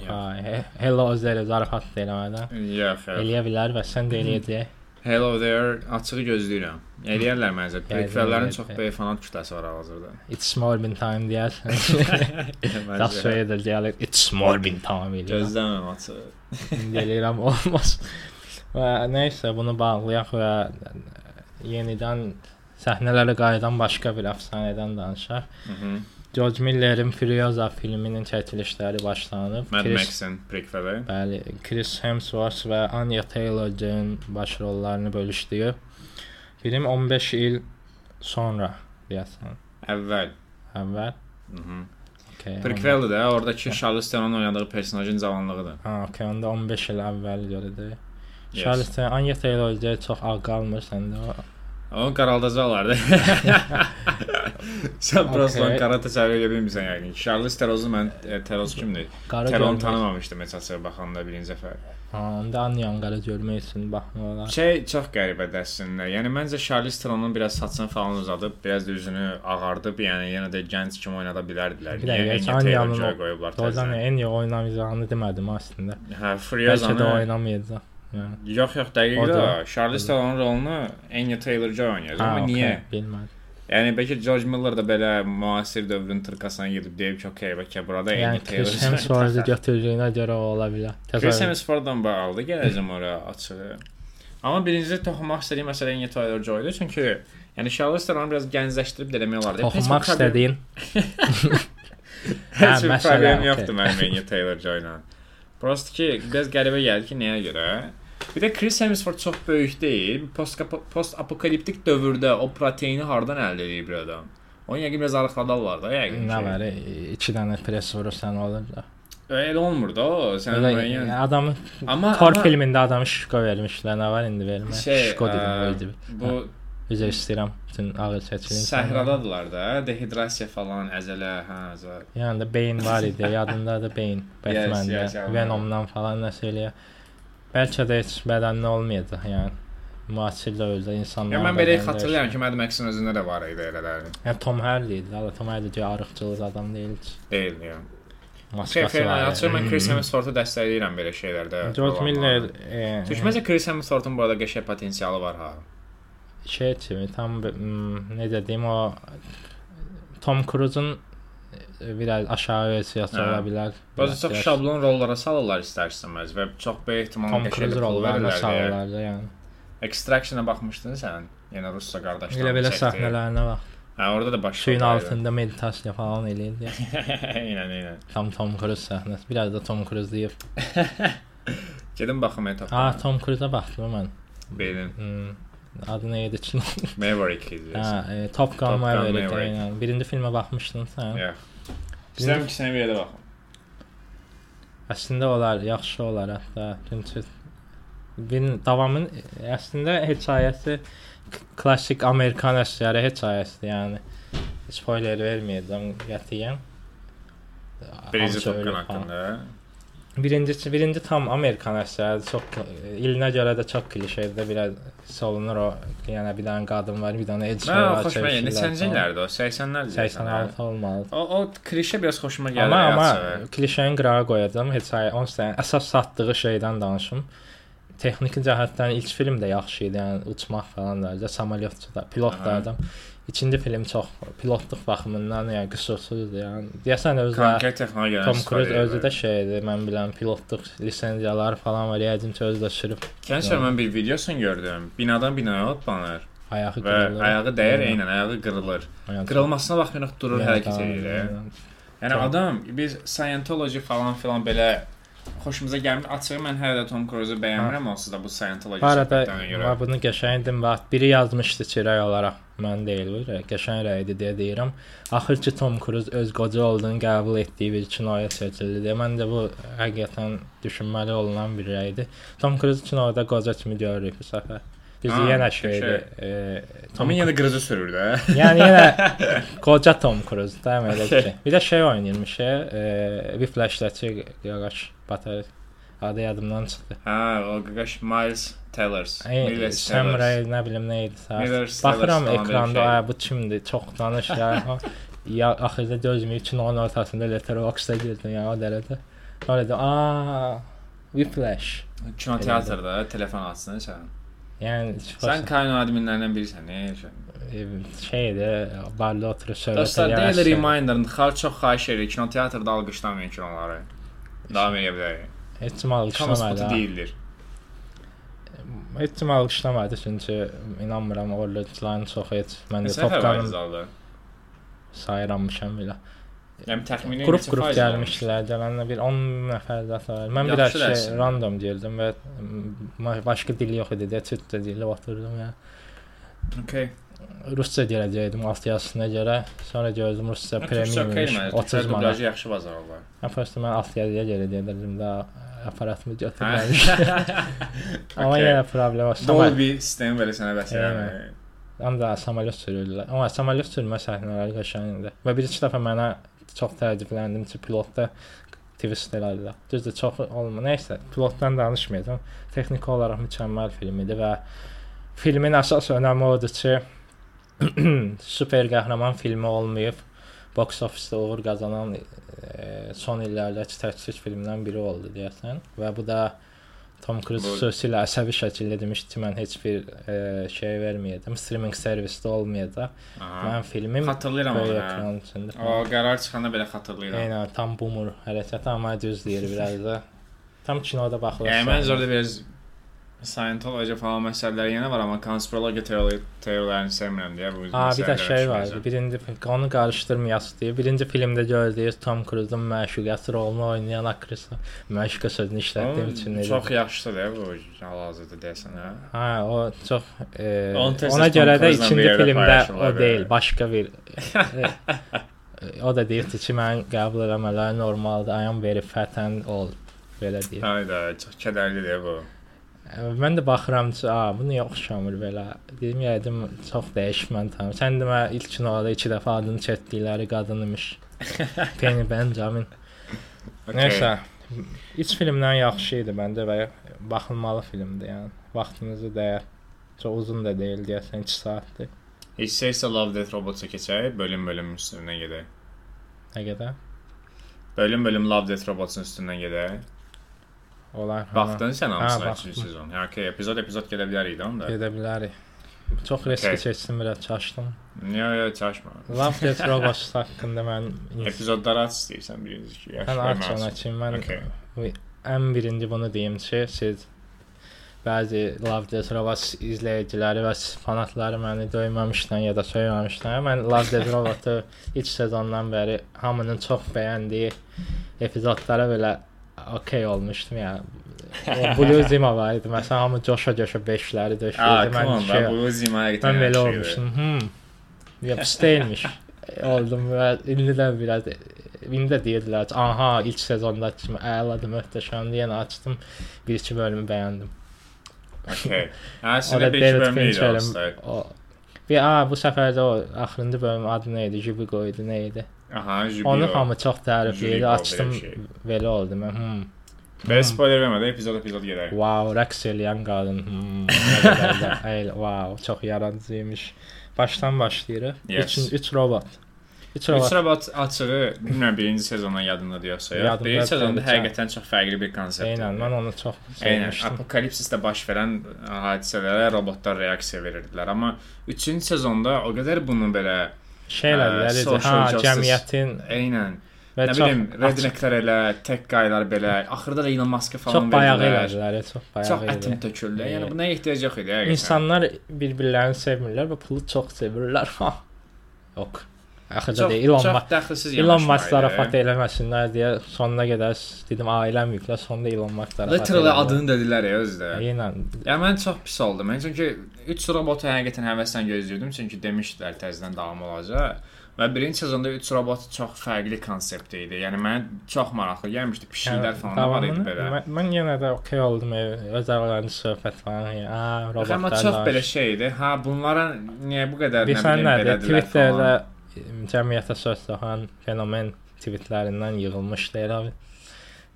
B: He- Hello Ozzel zarafat eləmədən.
A: Yox.
B: Eləyə bilər və sən də eləyəcək.
A: Hello there, açığı gözləyirəm. Eləyərlər məncə. Prequellərin çox böyük fanat kütləsi var hal-hazırda.
B: It's more been time deyər. That's way də gəlir. It's more been time eləyir.
A: Gözləməm açığı.
B: Gəlirəm olmaz. Və nəysə bunu bağlayaq və yenidən səhnələrə qayıdan başqa bir əfsanədən danışaq.
A: Mhm.
B: George Millerin Furiosa filminin çəkilişləri başlanıb.
A: Mad
B: Chris-
A: Max-in prequeli.
B: Bəli, Chris Hemsworth və Anya Taylor-Joy başrollarını bölüşdüyü film 15 il sonra deyəsən.
A: Əvvəl.
B: Əvvəl.
A: Mhm.
B: Okay,
A: Prequeldir də, oradakı Charlize Theron'un oynadığı personajın cavanlığıdır.
B: Ha, okay, onda 15 il əvvəl görədir.
A: Yes.
B: Charles Anya Taylor-Joy çox ağ qalmır səndə.
A: Onu qaraldacaqlardı. Sən prosta
B: Okay.
A: onu qara təsəvvür edə bilmirsən yəqin. Charlize Theron'u mən e, Theron kimdir?
B: Qara görmək-
A: tanımamışdım açıq baxanda birinci dəfə.
B: Ha, onda Anyan qara görmək üçün baxmaq olar.
A: Şey çox qəribədir əslində. Yəni məncə Charlize Theron'un biraz saçını falan uzadıb, biraz da üzünü ağardıb, yəni yenə də gənc kimi oynada bilərdilər.
B: Bir dəqiqə,
A: Anya
B: Anyanın
A: qoyublar.
B: Dozan
A: təzədən.
B: en iyi oynamayacağını demədim əslində.
A: Hə, Furiozanı.
B: oynamayacaq. Yəni.
A: Yox, yox, dəqiq
B: O da-
A: da. Charlize Theron'un rolunu Anya Taylor-Joy.
B: Ha,
A: Amma
B: okey,
A: niyə?
B: Bilmədim.
A: Yəni bəlkə George Miller da belə müasir dövrün tırkasına gedib deyib ki, okey, bəlkə burada Anya
B: Yəni Chris
A: Taylor-Joy.
B: Hemsworth götürdüyünə görə ola bilər.
A: Chris. Hemsworth-dan bağlıdır, gələcəm ora açığı. Amma birinci toxunmaq istədiyim məsələ Anya Taylor-Joy-dur, çünki yəni Charlize Theron biraz gəncləşdirib də demək olar.
B: Toxunmaq istədiyin.
A: Heç bir problem yoxdur mənim Anya Taylor-Joy-la. Prosta ki, biraz qəribə gəldi ki, nəyə görə? Bir də Chris Hemsworth çox böyük deyil. Post post dövrdə o proteini hardan əldə edib bir adam? Onu yəqin biraz arıqladarlar da yəqin.
B: Nə var? e, İki dənə press vurursan olur da.
A: Elə olmur da o. Sən
B: Elə
A: müəyyən.
B: adamı
A: Amma
B: Thor
A: amma
B: filmində adamı şişko vermişlər. Nə var indi vermə?
A: şey,
B: Şişko dedim idi.
A: bu
B: Üzr istəyirəm bütün ağır seçilim.
A: Səhradadılar da, dehidrasiya falan, əzələ, hə, əzələ.
B: Yəni də beyin var idi, yadındadır beyin. Batman-də,
A: yes, yes,
B: Venom-dan falan nəsə eləyə. Bəlkə də heç bədənli olmayacaq, yəni. Müasir dövrdə insanlar.
A: Ya mən belə xatırlayıram ki, Mad Max-in özündə də var idi elələri.
B: Yəni Tom Hardy idi. Hələ Tom Hardy də arıqçılıq adam deyil. ki.
A: Deyil, ya. Şey,
B: Maskası
A: falan,
B: var.
A: açıq mən Chris Hemsworth-u dəstəkləyirəm belə şeylərdə.
B: George. Miller e,
A: Çünki məncə Chris Hemsworth-un bu arada qəşəng potensialı var ha.
B: şey kimi tam necə deyim o Tom Cruise-un e, biraz aşağı versiyası
A: Hə.
B: ola bilər.
A: Bəzi
B: Biraz
A: çox
B: yaş-
A: şablon rollara salırlar istərsənməz və çox böyük ehtimalla
B: Tom
A: qəşəng
B: Cruise
A: pul
B: rollarına
A: verirlər. deyə.
B: salırlar da yəni.
A: Extraction-a baxmışdın sən? Yenə Russa qardaşlar.
B: Elə belə səhnələrinə bax.
A: Hə, orada da baş.
B: Suyun altında meditasiya falan eləyirdi.
A: Eynən, eynən.
B: Tam Tom Cruise səhnəsi. Biraz da Tom Cruise deyib.
A: Gedim baxım etap.
B: Ha, Tom Cruise-a baxdım mən.
A: Beyin.
B: Hmm. Adı nə idi ki?
A: Maverick idi.
B: ha, e, Top Gun
A: Top Gun
B: Maverick.
A: Maverick.
B: Yəni birinci filmə baxmışdın sən.
A: Yox. Ki, sən bir yerdə baxım.
B: Əslində olar, yaxşı olar hətta. Çünki bir davamın əslində hekayəsi klassik Amerikan əsəri hekayəsidir, yəni. Spoiler verməyəcəm qətiyyən.
A: Birinci
B: Hamısı
A: Top Gun
B: ölür falan.
A: haqqında.
B: Birincisi, birinci tam Amerikan əsəri, çox ilinə görə də çox klişedir, biraz solunur o. Yəni bir dənə qadın var, bir dənə
A: Mən
B: var.
A: xoşuma gəlir. Neçənci illərdə o? 80-lər
B: 86 olmalı.
A: O o klişe biraz xoşuma gəlir.
B: Amma amma klişəni qırağa qoyacağam. Heç ay onsuz da əsas satdığı şeydən danışım. Texniki cəhətdən ilk film də yaxşı idi. Yəni uçmaq falan da, samolyotçu da, pilot da adam. İkinci film çox pilotluq baxımından yəni qüsursuzdur. Yəni deyəsən özü də
A: Konkret texnologiyalar.
B: Tom Cruise özü də şeydir. Mən bilən pilotluq lisenziyaları falan var. Yəqin ki özü də sürüb
A: Keçən mən bir videosunu gördüm. Binadan binaya atlanır
B: ayağı
A: və
B: qırılır.
A: ayağı dəyər, eynən ayağı qırılır.
B: Yəni,
A: Qırılmasına baxmayaraq durur, hərəkət edir.
B: yəni.
A: Adam biz Scientology falan filan belə xoşumuza gəlmir. Açığı mən hələ də Tom Cruise-u bəyənmirəm, onsuz da bu Scientology söhbətlərinə görə.
B: mən bunu qəşəngdim və biri yazmışdı ki, rəy olaraq mən deyil, bu rəy, qəşəng rəydir deyə deyirəm. Axır ki Tom Cruise öz qoca olduğunu qəbul etdiyi bir kinoya seçildi deyə məncə bu həqiqətən düşünməli olunan bir rəydir. Tom Cruise kinoda qoca kimi görürük bu səfər. Düzü yenə
A: qəşəng.
B: şeydir. E, Tom
A: Amma yenə qırıcı sürür də.
B: Yəni yenə qoca Tom Cruise da elə ki. Bir də şey oynayırmış, e, bir flashdaçı yağaç batar. Adı yadımdan çıxdı.
A: Hə, o qaqaş Miles Tellers.
B: Ey,
A: Miles
B: Sam
A: Tellers.
B: Ray nə bilim nə idi səhər.
A: Miller
B: Baxıram
A: Sellers
B: ekranda,
A: falan
B: ay bu kimdir? Çox danış ya. Ha, ya axırda gözümü kinonun ortasında Letterboxd-da girdim ya o dərəcə. Sonra da a Whiplash.
A: Kino teatrda telefon açsın sən.
B: Yəni
A: Sən Kano adminlərindən birisən, nə?
B: e, şeydir, barda oturub söhbət
A: Dostlar,
B: edən
A: daily
B: əsgər.
A: reminder, xalq çox xahiş edir kino teatrda alqışlamayın kinoları. Davam edə bilərik.
B: Heç kim
A: Kamu
B: alqışlamadı.
A: spotu
B: ha.
A: deyildir.
B: Heç kim alqışlamadı çünki inanmıram orlucuların çox heç məndə
A: Neçə nəfər var
B: toplanım
A: zalda?
B: sayırammışam belə.
A: Yəni təxmini
B: Qrup
A: neçə
B: qrup
A: faiz
B: gəlmişdilər, gələndə bir 10 nəfər də var. Mən
A: Yaxşı
B: biraz şey
A: dərsdir.
B: random girdim və m- başqa dil yox idi, deyə türkcə dillə oturdum ya.
A: olmuş? Okay.
B: Rusca gələcəkdim alt yazısına görə. Sonra gördüm rusca premium imiş, 30 manat.
A: Dublajı yaxşı bazarlar.
B: Prosta mən alt yazıya görə dedim də aparatımı götürməmişdim. Amma yenə problem var.
A: Dolby sistemi belə sənə bəs eləmir.
B: Ancaq samolyot sürürlər. Amma samolyot sürmə səhnələri qəşəngdir. Və bir iki dəfə mənə çox təəccübləndim ki, pilotda elədilər. Düzdür, çox olma. Nəysə, pilotdan danışmayacağam. Texniki olaraq mükəmməl film idi və filmin əsas önəmi odur ki, super qəhrəman filmi olmayıb box office-də uğur qazanan e, son illərdəki tək filmdən biri oldu deyəsən və bu da Tom Cruise xüsusilə əsəbi şəkildə demişdi ki, mən heç bir e, şey verməyəcəm, streaming servisdə olmayacaq. Mənim filmim
A: Xatırlayıram onu. hə. O qərar çıxanda belə xatırlayıram.
B: Eynən, tam boomer hərəkəti amma düz deyir biraz da. Tam kinoda baxılır.
A: Yəni mən orada biraz Scientology falan məsələləri yenə var, amma konspirologiya teori teoriyalarını sevmirəm deyə bu
B: Aa, bir də şey var. Birinci onu qarışdırmayasınız deyə. Birinci filmdə gördüyünüz Tom Cruise-un məşuqəsi rolunu oynayan aktrisa məşuqə sözünü işlətdiyim üçün
A: Çox yaxşıdır da bu hal-hazırda deyəsən hə.
B: Hə, o çox e, ona görə də ikinci filmdə o deyil, başqa bir e, e, o da deyirdi ki, mən qəbul etmələri normaldır. I am very fat and old belə deyir.
A: Hayda, çox kədərlidir bu.
B: Mən də baxıram ki, a, bu niyə oxşamır belə. Dedim yəqin çox dəyişmən tam. Sən demə ilk kinoda 2 dəfə adını çəkdikləri qadın imiş. Penny Benjamin.
A: Okay.
B: Nəysə, iç filmdən yaxşı idi məncə və baxılmalı filmdir yəni. Vaxtınızı dəyər. Çox uzun da deyil deyəsən 2 saatdır.
A: Heç şeysə Love Death Robots-a keçək, bölüm-bölüm üstündən gedək.
B: Nə qədər?
A: Bölüm-bölüm Love Death Robots-un üstündən gedək.
B: Olar. ha.
A: Baxdın sən hamısına
B: baxdım.
A: üçüncü sezon. Yəni ki, epizod epizod gedə bilərik də onda.
B: Gedə bilərik. Çox riskli
A: Okay.
B: keçdim, biraz çaşdım.
A: Niyə yo çalışma.
B: Love Death Robots haqqında mən
A: Epizodları aç istəyirsən birinci ki.
B: mən aç ona ki, mən
A: Okay.
B: ən birinci bunu deyim ki, siz bəzi Love Death Robots izləyiciləri və fanatları məni döyməmişdən ya da söyməmişdən, mən Love Death Robots-u ilk sezondan bəri hamının çox bəyəndiyi epizodlara belə okey olmuşdum. O Blue Zima var idi. Məsələn, hamı coşa-coşa 5-ləri
A: Aa,
B: döşürdü.
A: come on,
B: Mən şey,
A: bu zima
B: mən
A: gətirən
B: belə olmuşdum. Hmm. Pis deyilmiş. Oldum və indi də biraz indi də deyirdilər ki, aha, ilk sezondakı kimi əladır, möhtəşəmdir. Yenə açdım. Bir iki bölümü bəyəndim.
A: Okay. Hə,
B: O
A: sizə
B: da
A: bir
B: David
A: bölüm idi
B: bir a bu səfər də o axırıncı bölüm adı nə idi? Jibigo idi, nə idi?
A: Aha, Jubilo.
B: Onu hamı çox tərifləyirdi.
A: Jibigo,
B: Açdım
A: şey.
B: belə oldu mən. Hmm.
A: Belə spoiler vermədən epizod epizod gedək.
B: Wow, rəqs eləyən qadın. Hmm. Ey, wow, çox yaradıcıymış. Başdan başlayırıq.
A: Yes.
B: 3 3 robot. 3
A: Üç
B: robot.
A: robot açığı, bilmirəm birinci sezondan yadında deyirsə.
B: Yadımda
A: Birinci sezonda
B: deyil,
A: həqiqətən çox fərqli bir konsept.
B: Eynən, mən onu çox
A: Eynən,
B: sevmişdim.
A: apokalipsisdə baş verən hadisələrə robotlar reaksiya verirdilər, amma 3-cü sezonda o qədər bunu belə
B: Şey elədilər, idi,
A: social
B: ha, cəmiyyətin
A: eynən
B: və
A: nə
B: çox
A: bilim, rednecklər elə, tək qaylar belə, axırda da Elon Musk falan
B: çox bayağı elədilər, çox
A: Çox
B: bayağı
A: ətim
B: elədilər.
A: töküldü. Yəni buna ehtiyac yox idi həqiqətən.
B: İnsanlar bir-birlərini sevmirlər və pulu çox sevirlər. Yox. Axı
A: Çox,
B: da Elon Musk Elon Musk zarafat eləməsinlər deyə sonuna qədər dedim ailəm yüklə, sonda Elon Musk zarafat.
A: Literally adını dedilər ya özü də.
B: Eynən.
A: Ya mən çox pis oldum. Mən çünki 3 robotu həqiqətən həvəslə gözləyirdim çünki demişdilər təzədən davam olacaq. Və birinci sezonda 3 robot çox fərqli konsept idi. Yəni mənə çox maraqlı gəlmişdi. Pişiklər falan da var idi belə.
B: Mən, mən yenə də okey oldum. Öz aralarında söhbət falan. ya, Ha, robotlar.
A: Amma çox belə şey idi. Ha, bunlara niyə bu qədər nə
B: Bilirsən
A: bilim belədilər
B: Twitterdə
A: falan.
B: Cəmiyyətə söz taxan fenomen tweetlərindən yığılmışdı elə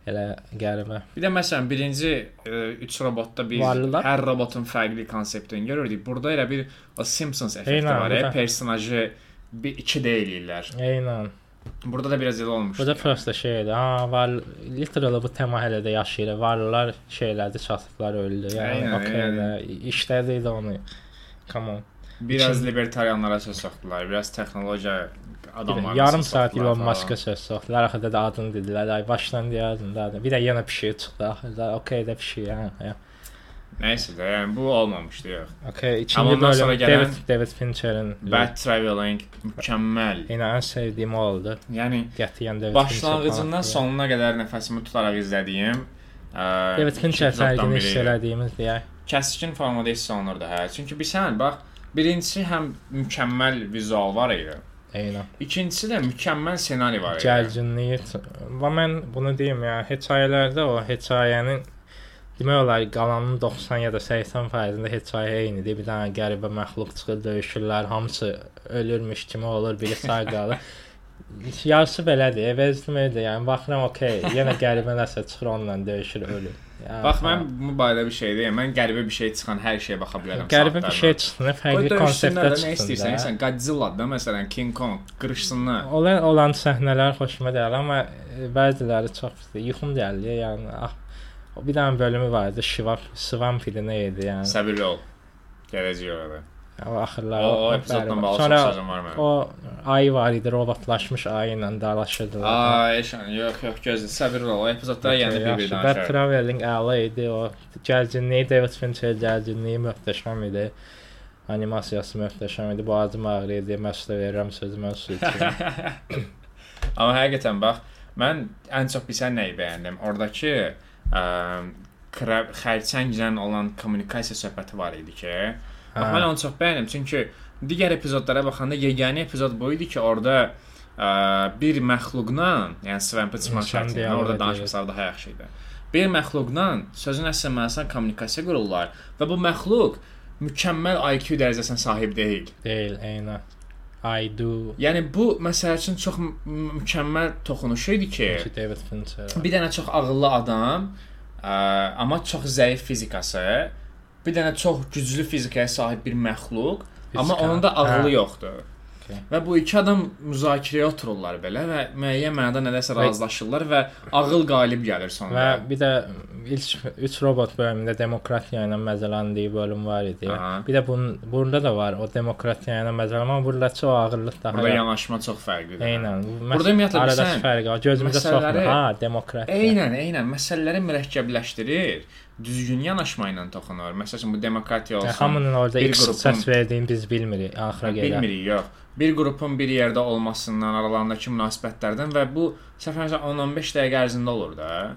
B: elə qəribə.
A: Bir də məsələn birinci 3 robotda biz
B: Varlılar.
A: hər robotun fərqli konseptini görürdük. Burada elə bir o Simpsons effekti
B: Eynən,
A: var.
B: bu
A: Ya,
B: da-
A: personajı bir 2D eləyirlər.
B: Eynən.
A: Burada da biraz elə olmuşdu.
B: Bu da prosta şeydir. Ha, var literally bu tema hələ də yaşayır. Varlılar şeylərdə çatıblar öldü. Yəni
A: Eynən,
B: okey də işlədi də onu. Come on.
A: Biraz
B: İçin-
A: libertarianlara söz soxdular. Biraz texnologiya adamlarına
B: Yarım saat Elon. Musk'a söz soxdular. Axırda da adını dedilər. Ay başdan deyərdin də. Bir də yenə pişik çıxdı. Axırda okey də pişik. Hə. hə.
A: Nəysə də, yəni bu olmamışdı yox. Amma
B: ikinci bölüm
A: gələn-
B: David David Fincher'in
A: Bad Traveling mükəmməl.
B: Yenə ən sevdiyim oldu.
A: Yəni
B: Qətiyyən David
A: başlanğıcından
B: Fincher
A: sonuna qədər nəfəsimi tutaraq izlədiyim ə,
B: David Fincher
A: iki idi.
B: elədiyimiz deyək.
A: Kəskin formada hiss olunurdu hə. Çünki bilirsən, bax, birincisi həm mükəmməl vizual var idi.
B: Eynən.
A: İkincisi də mükəmməl ssenari var idi.
B: Gərginliyi. Və mən bunu deyim ya, hekayələrdə o hekayənin demək olar qalanın 90 ya da 80 faizində hekayə eynidir. Bir dənə qəribə məxluq çıxır, döyüşürlər, hamısı ölürmüş kimi olur, biri sağ qalır. Yarısı belədir. Əvəzlim idi. Yəni baxıram, okey, yenə qəribə nəsə çıxır onunla döyüşür, ölür. Ya,
A: Bax mən bu barədə bir şey deyim. Mən qəribə bir şey çıxan hər şeyə baxa bilərəm.
B: qəribə bir şey çıxsın, fərqli konseptdə
A: də, nə
B: çıxsın.
A: istəyirsən, sən Godzilla da məsələn King Kong qırışsınlar.
B: Olan olan səhnələr xoşuma gəlir, amma e, bəziləri çox pisdir. Yuxum gəlir, yəni ah. Bir dənə bölümü vardı, Şiva Svan pili nə idi, yəni.
A: Səbirli ol. Gələcək orada.
B: O axırlar
A: O, o epizoddan bağlı
B: Sonra
A: çox sözüm var mənim.
B: o ayı var idi, robotlaşmış ayı ilə dalaşırdılar.
A: Ay, eşan, yox, yox, gözlə, səbirli ol. O epizodda yəni bir-bir
B: Bad
A: danışarıq.
B: Traveling əla idi, o gərginliyi David Fincher gərginliyi möhtəşəm idi. Animasiyası möhtəşəm idi. Boğazım ağrıyırdı, məşqdə verirəm sözümə su içirəm.
A: Amma həqiqətən bax, mən ən çox bilsən nəyi bəyəndim? Oradakı ə, xərçənglə olan kommunikasiya söhbəti var idi ki, bax mən onu çox bəyəndim çünki digər epizodlara baxanda yeganə epizod bu idi ki, orada ə, bir məxluqla, yəni Svampı çıxmaq şərti ilə orada
B: edir.
A: danışmasalar daha yaxşı idi. Bir məxluqla sözün əsl mənasında kommunikasiya qururlar və bu məxluq mükəmməl IQ dərəcəsinə sahib deyil.
B: Deyil, eynən. I do.
A: Yəni bu məsəl üçün çox mükəmməl toxunuş idi ki,
B: Ki David Fincher.
A: bir dənə çox ağıllı adam, ə, amma çox zəif fizikası, bir dənə çox güclü fizikaya sahib bir məxluq, amma
B: Fizika.
A: onun da ağılı
B: Hə.
A: yoxdur.
B: Okay.
A: Və bu iki adam müzakirəyə otururlar belə və müəyyən mənada nədəsə
B: Və-
A: razılaşırlar və ağıl qalib gəlir
B: Və
A: sonunda.
B: bir də ilk 3 robot bölümündə demokratiya ilə məzələndiyi bölüm var idi.
A: Aha.
B: Bir də bunun burada da var o demokratiya ilə məzələnmə, amma buradakı o ağırlıq daha.
A: Burada yanaşma çox fərqlidir.
B: Eynən.
A: Burada ümumiyyətlə bilirsən,
B: fərq var. Gözümüzə
A: məsələləri-
B: soxmur. Ha, demokratiya.
A: Eynən, eynən məsələləri mürəkkəbləşdirir, düzgün yanaşma ilə toxunur. Məsələn, bu demokratiya
B: Yəni,
A: olsun.
B: hamının orada
A: bir qrupun-
B: səs verdiyini biz bilmirik axıra qədər.
A: Bilmirik, yox. Bir qrupun bir yerdə olmasından, aralarındakı münasibətlərdən və bu səfər 10-15 dəqiqə ərzində olur da.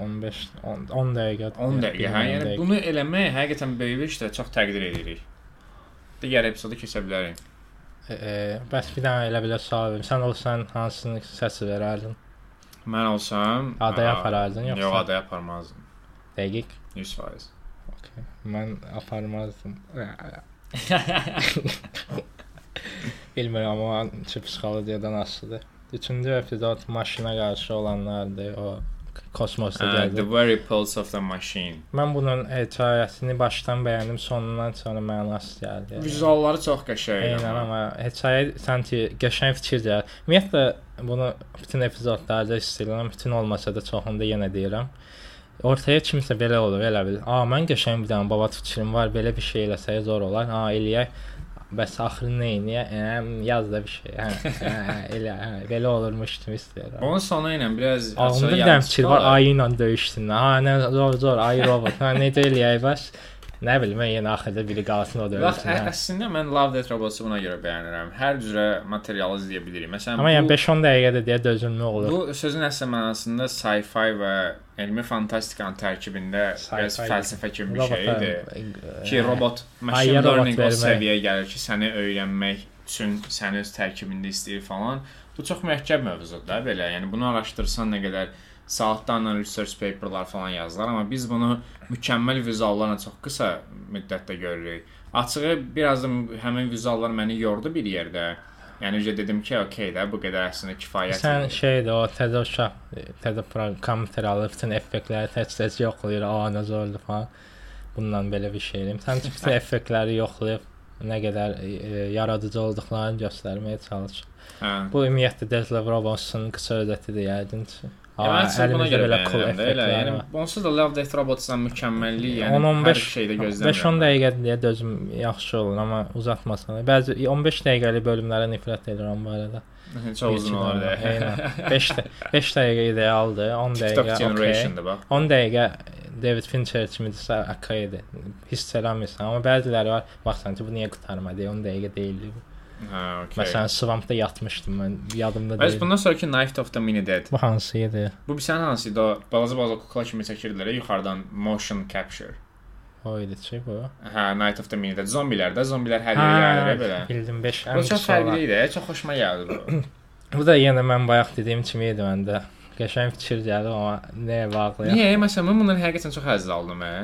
B: 15 10, 10 dəqiqə.
A: 10 dəqiqə. Hə, yəni
B: dəqiq.
A: bunu eləmək həqiqətən böyük bir işdir, çox təqdir edirik. Digər epizodu keçə bilərik.
B: E, e, bəs bir dənə elə belə sual verim. Sən olsan hansını səsi verərdin?
A: Mən olsam
B: Adaya aparardın yoxsa?
A: Yox, adaya aparmazdım.
B: Dəqiq.
A: 100%.
B: Okay. Mən aparmazdım. Bilmirəm ki psixologiyadan asılıdır. Üçüncü epizod maşına qarşı olanlardır. O kosmosda
A: Uh,
B: gəldi.
A: the very pulse of the machine.
B: Mən bunun hekayəsini başdan bəyəndim, sonundan sonra mənası gəldi.
A: Vizualları çox qəşəng.
B: Eynən amma hekayə sanki qəşəng fikir gəlir. Ümumiyyətlə bunu bütün epizodlarda istəyirəm, bütün olmasa da çoxunda yenə deyirəm. Ortaya kimsə belə olur, elə bil. A, mən qəşəng bir dənə baba fikrim var, belə bir şey eləsək zor olar. Ha, eləyək. Bəs axırı nə eləyə? Hə, yaz da bir şey. Hə, hə, elə, hə, belə olurmuş kimi istəyirəm.
A: Onun sonu ilə biraz
B: Ağlımda bir dənə fikir var, ayı ilə döyüşsünlər. Ha, nə zor zor, ayı robot. Ha, necə eləyək bəs? Nə bilim, mən yenə axırda biri qalsın o da
A: Bax,
B: ölsün.
A: ə-
B: hə.
A: əslində mən Love Death Robots-u buna görə bəyənirəm. Hər cürə materialı izləyə bilirik. Məsələn,
B: Amma yəni
A: bu,
B: 5-10 dəqiqədə deyə dözülmə olur.
A: bu sözün əsl mənasında sci-fi və elmi fantastikanın tərkibində biraz fəlsəfə kimi bir şeydir.
B: e,
A: Ki robot machine learning o səviyyəyə gəlir ki, səni öyrənmək üçün səni öz tərkibində istəyir falan. Bu çox mürəkkəb mövzudur da belə. Yəni bunu araşdırsan nə qədər saatlarla research paperlar falan yazılar, amma biz bunu mükəmməl vizuallarla çox qısa müddətdə görürük. Açığı biraz da həmin vizuallar məni yordu bir yerdə. Yəni necə dedim ki, okey də bu qədər əslində kifayət.
B: Sən şeydir, o təzə uşaq, təzə kompüter alıb bütün effektləri tez-tez yoxlayır, a nə zordur falan. Bundan belə bir şey eləyim. Sən bütün effektləri yoxlayıb nə qədər e, yaradıcı olduqlarını göstərməyə çalış.
A: Hə.
B: Bu ümumiyyətlə Death Robots-un qısa özətidir yəqin.
A: Ya mən sizə buna görə bəyənirəm də elə. Yəni onsuz da Love Death Robots-dan mükəmməllik, yəni
B: 10-15
A: hər şeydə
B: 5-10
A: gözləmirəm.
B: dəqiqə deyə dözüm yaxşı olur, amma uzatmasan. Bəzi 15 dəqiqəlik bölümlərə nifrət edirəm bu arada.
A: Çox uzun olar da.
B: Eynən. 5 5 dəqiqə idealdır. 10
A: TikTok
B: dəqiqə
A: bax.
B: 10 dəqiqə David Fincher kimidirsə okeydir. Hiss eləmirsən, amma bəziləri var, baxsan ki, bu niyə qurtarmadı? 10 dəqiqə deyildi. bu.
A: Hə, okey.
B: Məsələn, Swampda yatmışdım mən, yadımda
A: Bəs
B: deyil.
A: bundan sonraki Night of the Mini Dead.
B: Bu hansı idi?
A: Bu bir sənin hansı idi? Balaca-balaca kukla kimi çəkirdilər yuxarıdan motion capture.
B: O idi ki bu.
A: Hə, Night of the Mini Dead. Zombilərdə, zombilər hər yerə gəlir ya belə.
B: bildim 5
A: Bu çox fərqli idi, çox xoşuma gəldi bu.
B: Bu da yenə mən bayaq dediyim kimi idi məndə. Qəşəng fikir gəldi amma nəyə bağlı?
A: Niyə? Məsələn, mən bundan həqiqətən çox həzz aldım hə.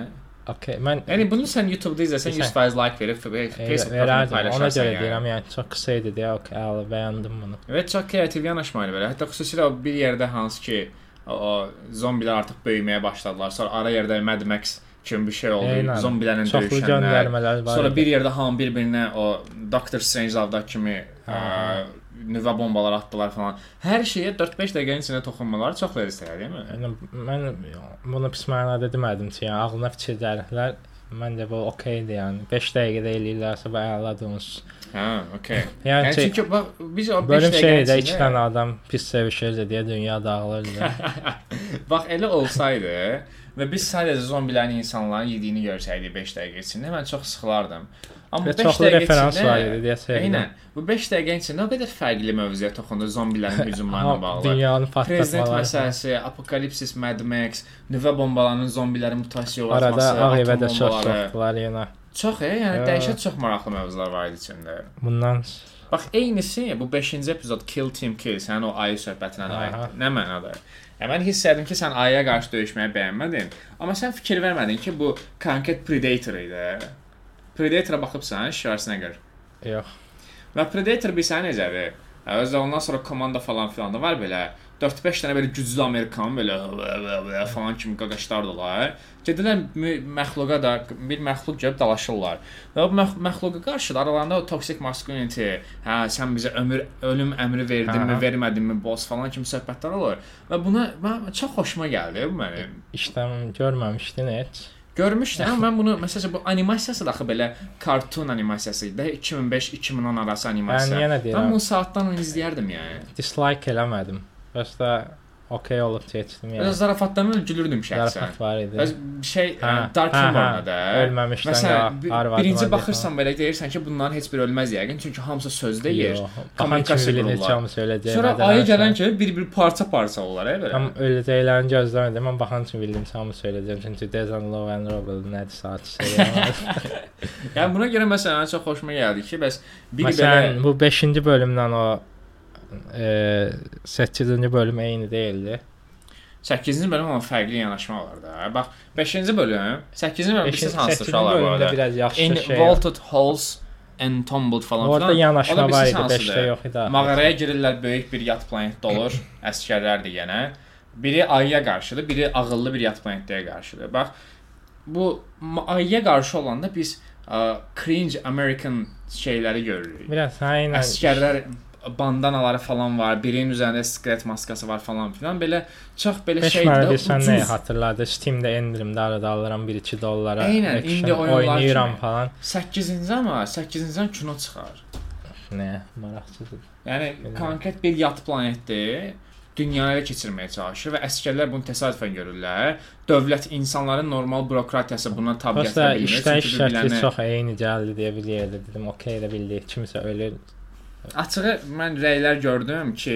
B: Okay, mən
A: Yəni bunu sən YouTube-da izləsən
B: Sən-
A: 100% like verib Facebook
B: verərdim.
A: profilində
B: Ona
A: paylaşarsan.
B: görə
A: yəni.
B: deyirəm, yəni çox qısa idi deyə, okay, əla, bəyəndim bunu.
A: Və çox kreativ yanaşmaydı belə. Hətta xüsusilə o bir yerdə hansı ki o, o zombilər artıq böyüməyə başladılar. Sonra ara yerdə Mad Max kimi bir şey oldu.
B: Eynən.
A: Zombilərlə
B: Çoxlu
A: döyüşənlər. Sonra bir yerdə hamı bir-birinə o Doctor Strange-lavda kimi. Nüvə bombaları atdılar falan. Hər şeyə 4-5 dəqiqənin içində toxunmaları çox ləzzətli, deyilmi?
B: Yəni mən bunu pis mənada demədim ki, yəni ağlına fikir gəlirlər. Məncə bu okeydir yəni. 5 dəqiqədə eləyirlərsə bu əladır onsuz.
A: Hə, okay.
B: Yəni,
A: Yəni
B: ki,
A: çünki bax biz o 5
B: bölüm şeydə
A: dəqiqənin
B: 2 dənə adam pis sevişirdi deyə dünya dağılırdı.
A: Bax elə olsaydı və biz sadəcə zombilərin insanların yediyini görsəydik 5 dəqiqə içində mən çox sıxılardım. Amma
B: Və
A: 5
B: çoxlu
A: dəqiqə
B: referans
A: içində-
B: var idi deyə sevindim.
A: Eynən. Bu 5 dəqiqənin içində o qədər fərqli mövzuya toxundu zombilərin hücumlarına bağlı.
B: Dünyanı
A: Prezident
B: partlatmalar.
A: məsələsi, apokalipsis, Mad Max, nüvə bombalarının zombiləri mutasiya
B: Arada
A: yaratması,
B: Ağ evə də çox soxdular yenə.
A: Çox, e, yəni dəhşət çox maraqlı mövzular var idi içində.
B: Bundan
A: Bax eynisi bu 5-ci epizod Kill Team Kill sənin o ayı söhbətinə aiddir. Nə mənada? Ya mən hiss etdim ki, sən ayıya qarşı döyüşməyi bəyənmədin, amma sən fikir vermədin ki, bu konkret Predator idi. Predator-a baxıbsan, Schwarzenegger.
B: yox.
A: Və Predator bir sən necədir? Özdə ondan sonra komanda falan filan da var belə 4-5 dənə belə güclü Amerikan belə falan kimi qaqaşlardılar. Gedirlər məxluqa da bir məxluq görüb dalaşırlar. Və məx məxluqa qarşı da aralarında o toxic masculinity, hə sən bizə ömür ölüm əmri verdinmi,
B: Hə.
A: vermədinmi, boss falan kimi söhbətlər olur. Və buna mən çox xoşuma gəldi bu mənim.
B: İşdən görməmişdin heç.
A: Görmüşdüm, amma mən bunu məsələn bu animasiyası da axı belə kartun animasiyası idi. 2005-2010 arası animasiya.
B: Mən yenə
A: Mən
B: deyirəm,
A: bunu saatdan izləyərdim yəni.
B: dislike eləmədim. Bəs də okey olub keçdim
A: Biraz
B: yəni.
A: zarafatlardan gülürdüm şəxsən.
B: Zarafat var idi.
A: Bəs şey
B: Hə,
A: Dark Humor-da
B: hə.
A: da.
B: Ölməmişdən
A: Məsələn,
B: arvadıma
A: birinci baxırsan belə deyirsən ki, bunların heç biri ölməz yəqin, çünki hamısı söz deyir. Kommunikasiya qururlar.
B: necə söyləyəcəyim.
A: Sonra ayı gələn kimi bir-bir parça-parça olar, ə belə.
B: Tam öləcəklərini gözləmədim. Mən baxan kimi bildim hamı söyləyəcəm. Çünki Dezan Love and Robel nədir saat şey.
A: Yəni buna görə məsələn çox xoşuma gəldi ki, bəs biri
B: Məsələn,
A: belə
B: bu 5-ci bölümdən o 8-ci bölüm eyni deyildi.
A: 8-ci bölüm amma fərqli yanaşma var da. Bax 5-ci bölüm, 8-ci bölüm
B: 5-ci
A: bilirsiniz hansı
B: 8-ci
A: uşaqlar
B: bölümdə
A: arada?
B: biraz yaxşı
A: In
B: şey.
A: vaulted halls and tumbled falan
B: Orada
A: filan.
B: yanaşma
A: Orada
B: var
A: bilirsiniz
B: idi,
A: hansıdır?
B: 5-də yox idi.
A: Mağaraya girirlər, böyük bir yat planetdə olur, əsgərlərdir yenə. Biri ayıya qarşıdır, biri ağıllı bir yat planetləyə qarşıdır. Bax, bu ayıya qarşı olanda biz ə, cringe American şeyləri görürük.
B: Biraz ilə
A: Əskərlər bandanaları falan var, birinin üzərində skret maskası var falan filan. Belə çox belə
B: 5
A: şeydir. də,
B: bilsən nəyə
A: ucuz.
B: hatırladı? Steam-də endirimdə arada alıram 1-2 dollara.
A: Eynən, indi oyunlar
B: oynayıram falan.
A: 8-ci amma 8-ci kino çıxar.
B: Nə, maraqsızdır.
A: Yəni
B: Bilmirəm.
A: konkret bir yat planetdir. dünyanı ele keçirməyə çalışır və əsgərlər bunu təsadüfən görürlər. Dövlət insanların normal bürokratiyası buna tab
B: Prosta
A: gətirə bilmir.
B: işləyiş
A: Çünki
B: şəkli
A: bir-birlərinə-
B: çox eyni gəldi deyə bilirdi. Dedim, okey də bildik. Kimsə ölür.
A: Açığı mən rəylər gördüm ki,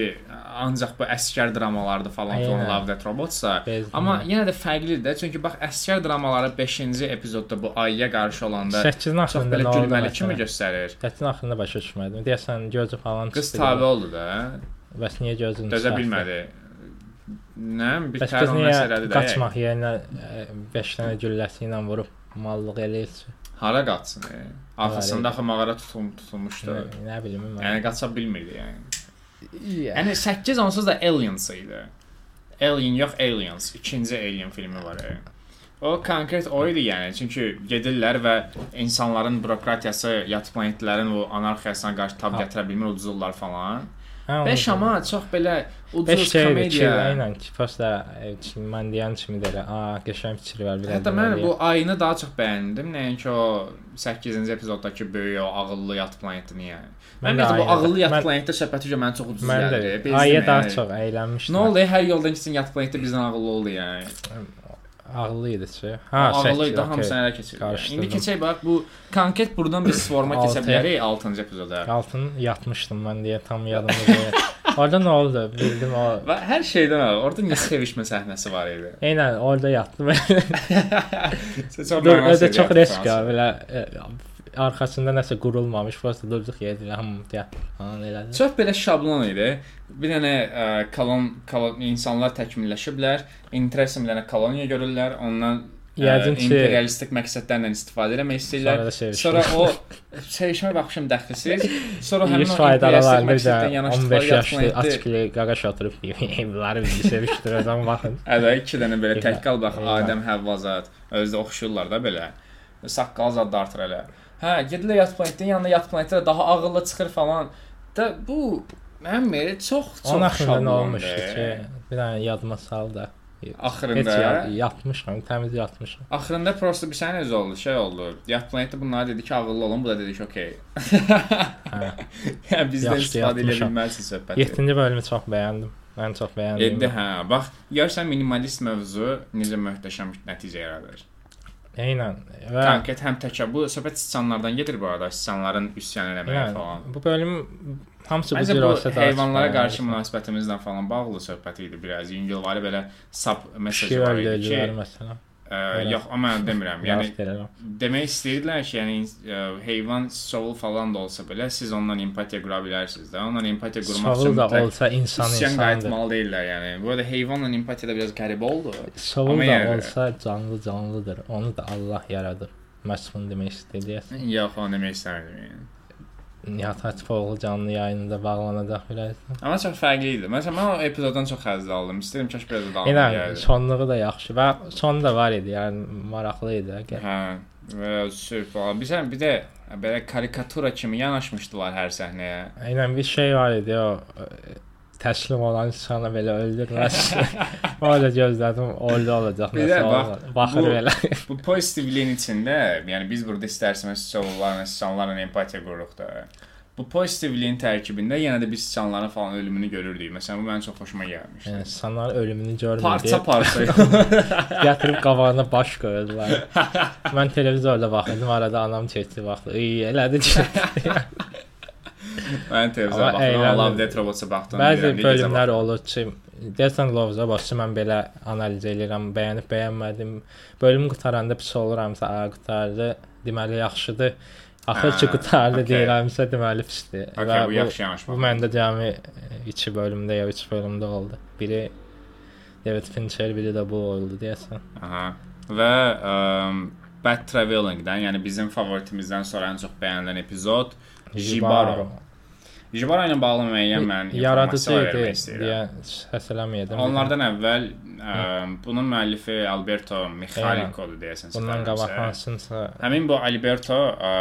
A: ancaq bu əsgər dramalardır falan
B: Aynen.
A: Love Death Robots-sa.
B: Bezdim.
A: Amma yenə də fərqlidir də, çünki bax əsgər dramaları 5-ci epizodda bu ayıya qarşı olanda
B: 8-in
A: çox
B: axırında
A: belə gülməli kimi göstərir.
B: 8-in axırında başa düşmədim. Deyəsən gözü falan
A: Qız tabe oldu da.
B: Bəs niyə gözünü
A: Dözə bilmədi. Nə, bir
B: Bəs
A: tər
B: qız
A: o
B: niyə
A: məsələdir də.
B: qaçmaq yerinə 5 dənə gülləsi ilə vurub mallıq eləyir?
A: Hara qaçsın? E? Arxasında axı mağara tutum tutulmuşdu.
B: Nə, nə bilim mən.
A: Yəni qaça bilmirdi yəni.
B: Yəni
A: Yəni 8 onsuz da Aliens idi. Alien yox Aliens. İkinci Alien filmi var. E. O konkret o idi yəni. Çünki gedirlər və insanların bürokratiyası, yat planetlərin o anarxiyasına qarşı tab gətirə bilmir, uduzurlar falan.
B: Hə,
A: 5
B: onu-
A: amma çox belə
B: 5
A: ucuz komediya.
B: eynən ki, prosta e, mən deyən kimi də elə, a, qəşəng fikir var biraz.
A: Hətta mən bu ayını daha çox bəyəndim. Nəinki o 8-ci epizoddakı böyük o ağıllı yat planetini yəni. Mən
B: Mən də
A: ümumiyyətlə bu ağıllı yat
B: mən-
A: planetdə söhbəti görə mənə çox ucuz
B: mən
A: gəldi.
B: də
A: Bezdim
B: aya daha çox əylənmişdim.
A: Nə oldu? Hər yoldan keçsin yat planetdə bizdən ağıllı oldu yəni.
B: Ağıllı idi ki.
A: Ha, ağıllı idi, hamısını ələ keçirdi. İndi keçək bax bu konkret burdan biz forma keçə bilərik 6-cı epizoda.
B: Altın yatmışdım mən deyə tam yadımda. Orada nə oldu? Bildim o.
A: Və hər şeydən var. Orada niyə sevişmə səhnəsi var idi?
B: Eynən orada yatdım.
A: Sən çox
B: Dur, çox risk belə arxasında nəsə qurulmamış, prosta durduq yerdə hamı deyə. Falan elədi.
A: Çox belə şablon idi. Bir dənə ə, kolon, kolon insanlar təkmilləşiblər. Interesim bir dənə koloniya görürlər. Ondan ə,
B: Yəqin ki-
A: imperialistik məqsədlərlə istifadə etmək istəyirlər.
B: Sonra.
A: Sonra o sevişmə baxışım dəxilsiz. Sonra həmin o imperialistik məqsəddən yanaşdıqları
B: 15 yaşlı açıklı qaqaş oturup bunları bizi seviştir o zaman baxın.
A: Ədə iki dənə belə tək qal bax. Adəm Həvva zat. Özü də oxşuyurlar da belə. Saqqal zad da artır elə. Hə, gedirlər yat planetdən yanına yat planetdə də daha ağıllı çıxır falan. Da bu mənim çox çox
B: nə
A: şablondur.
B: olmuşdu ki, bir dənə yadıma sal da. Heç
A: Axırında
B: ya- yatmışam, təmiz yatmışam.
A: Axırında prosta bir sənə öz oldu, şey oldu. Yat planetdə bunlara dedi ki, ağıllı olun, bu da dedi ki, okey.
B: Hə.
A: yəni bizdən istifadə edə bilməzsiniz söhbəti.
B: 7-ci bölümü çox bəyəndim. Mən çox bəyəndim.
A: 7 hə. Bax, görsən minimalist mövzu necə möhtəşəm nəticə yaradır.
B: Eynən. Və
A: Konkret həm təkə bu söhbət siçanlardan gedir bu arada, siçanların üsyan eləməyə
B: yəni,
A: falan.
B: bu bölüm hamısı
A: Məncə bu
B: daha
A: heyvanlara qarşı
B: bəyəndim.
A: münasibətimizlə falan bağlı söhbət idi biraz. Yüngülvari belə sub mesaj
B: Pişik
A: var idi ki,
B: məsələn.
A: Ə, yox, amma demirəm. Yəni demək istəyirdilər ki, yəni ə, heyvan şovul falan da olsa belə siz ondan empatiya qura bilərsiniz də. Ondan empatiya qurmaq
B: Savul
A: üçün
B: da olsa insan insandır.
A: qayıtmalı deyirlər yəni. Bu arada heyvanla empatiya da biraz qəribə oldu.
B: Savul
A: Amma
B: da
A: yəni-
B: olsa canlı canlıdır. Onu da Allah yaradır. Məhz bunu demək istəyirəm.
A: Yox, onu demək istəmirdim yəni.
B: Nihat Hatipoğlu canlı yayınında bağlanacaq bilərsən.
A: Amma çox fərqli idi. Məsələn, mən o epizoddan çox həzz aldım. İstəyirəm kaş biraz da davam
B: Yenə
A: edəydi.
B: sonluğu da yaxşı və sonu da var idi. Yəni maraqlı idi. Gəl.
A: Hə, və sürp falan. Bir sən bir də belə karikatura kimi yanaşmışdılar hər səhnəyə.
B: Eynən bir şey var idi o e, təslim olan insana belə öldürməz. Öyle gözlədim, oldu olacaq. Nəsə olmadı. baxır
A: bu-
B: belə.
A: Bu pozitivliyin içində, yəni biz burada istərsəmiz siçanlarla, siçanlarla empatiya qururuq da. Bu pozitivliyin tərkibində yenə də biz siçanların falan ölümünü görürdük. Məsələn, bu mənim çox xoşuma gəlmişdi.
B: Yəni insanlar ölümünü görmür.
A: Parça parça.
B: Gətirib qabağına baş qoydular. Mən televizorda baxırdım, arada anam keçdi baxdı. İyi, elədi.
A: Mən televizora baxıram. Love Death Robotsa baxdım.
B: Bəzi bölümlər olur ki, deyəsən Love başçı mən belə analiz edirəm, bəyənib bəyənmədim. Bölüm qutaranda pis oluramsa, a qutardı, deməli yaxşıdır. Axır ki qutardı
A: okey.
B: deyirəmsə, deməli pisdir.
A: Okay,
B: Və
A: bu yaxşı yanaşma.
B: Bu məndə cəmi 2 bölümdə ya 3 bölümdə oldu. Biri David Fincher, biri də bu oldu deyəsən.
A: Aha. Və ə, Bad Traveling-dən, yəni bizim favoritimizdən sonra ən çox bəyənilən epizod Jibaro. Jibaro ilə bağlı müəyyən mən
B: yaradıcı idi deyə səs eləməyədim.
A: Onlardan əvvəl ə, bunun müəllifi Alberto Michaliko'dur deyəsən.
B: bundan qabaq hansınsa
A: Həmin bu Alberto ə,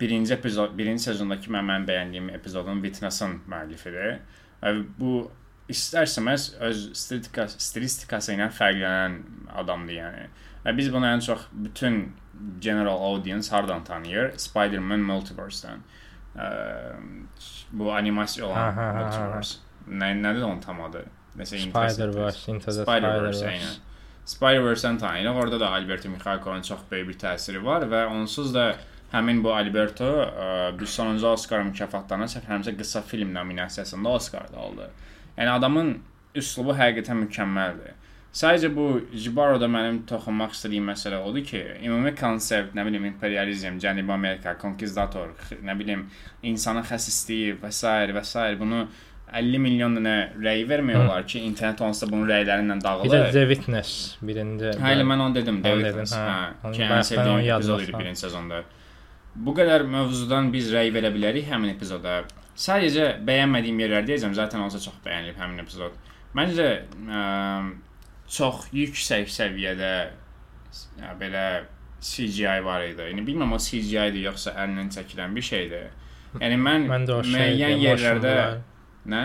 A: birinci epizod, birinci sezondakı mən mənim bəyəndiyim epizodun Witness-ın müəllifidir. Və bu istərsəməz öz stilistika, stilistikası ilə fərqlənən adamdır yəni. Və biz bunu ən çox bütün general audience hardan tanıyır? Spider-Man Multiverse-dən. Ə, bu animasiya olan
B: Ha, ha, ha, ha.
A: Multiverse. Nə nədir onun tam adı? Nəsə
B: Spider-Verse, Into the
A: Spider-Verse, aynen. Spider-Verse-dən tanıyırıq. Orada da Alberto Mihalkovun çox böyük bir təsiri var və onsuz da həmin bu Alberto ə, bir sonuncu Oscar mükafatlarına səhv eləmirəmsə qısa film nominasiyasında Oscar da aldı. Yəni adamın üslubu həqiqətən mükəmməldir. Sadəcə bu Jibaro'da mənim toxunmaq istədiyim məsələ odur ki, ümumi konsept, nə bilim, imperializm, Cənubi Amerika, konkistator, nə bilim, insanın xəsisliyi və s. və s. bunu 50 milyon dənə rəy vermək
B: Hı.
A: ki, internet onsuz da bunun rəylərindən
B: Bir də
A: dağılır.
B: The Witness birinci.
A: Hə, elə mən onu dedim,
B: dedin,
A: Lynch.
B: hə.
A: Hə, ki, ən sevdiyim epizod idi birinci sezonda. Bu qədər mövzudan biz rəy verə bilərik həmin epizoda. Sadəcə bəyənmədiyim yerlər deyəcəm, zaten olsa çox bəyənilib həmin epizod. Məncə ə, çox yüksək səviyyədə belə CGI var idi. Yəni bilmirəm o CGI-dir yoxsa əllə çəkilən bir şeydir. Yəni mən,
B: Mən
A: müəyyən yerlərdə nə?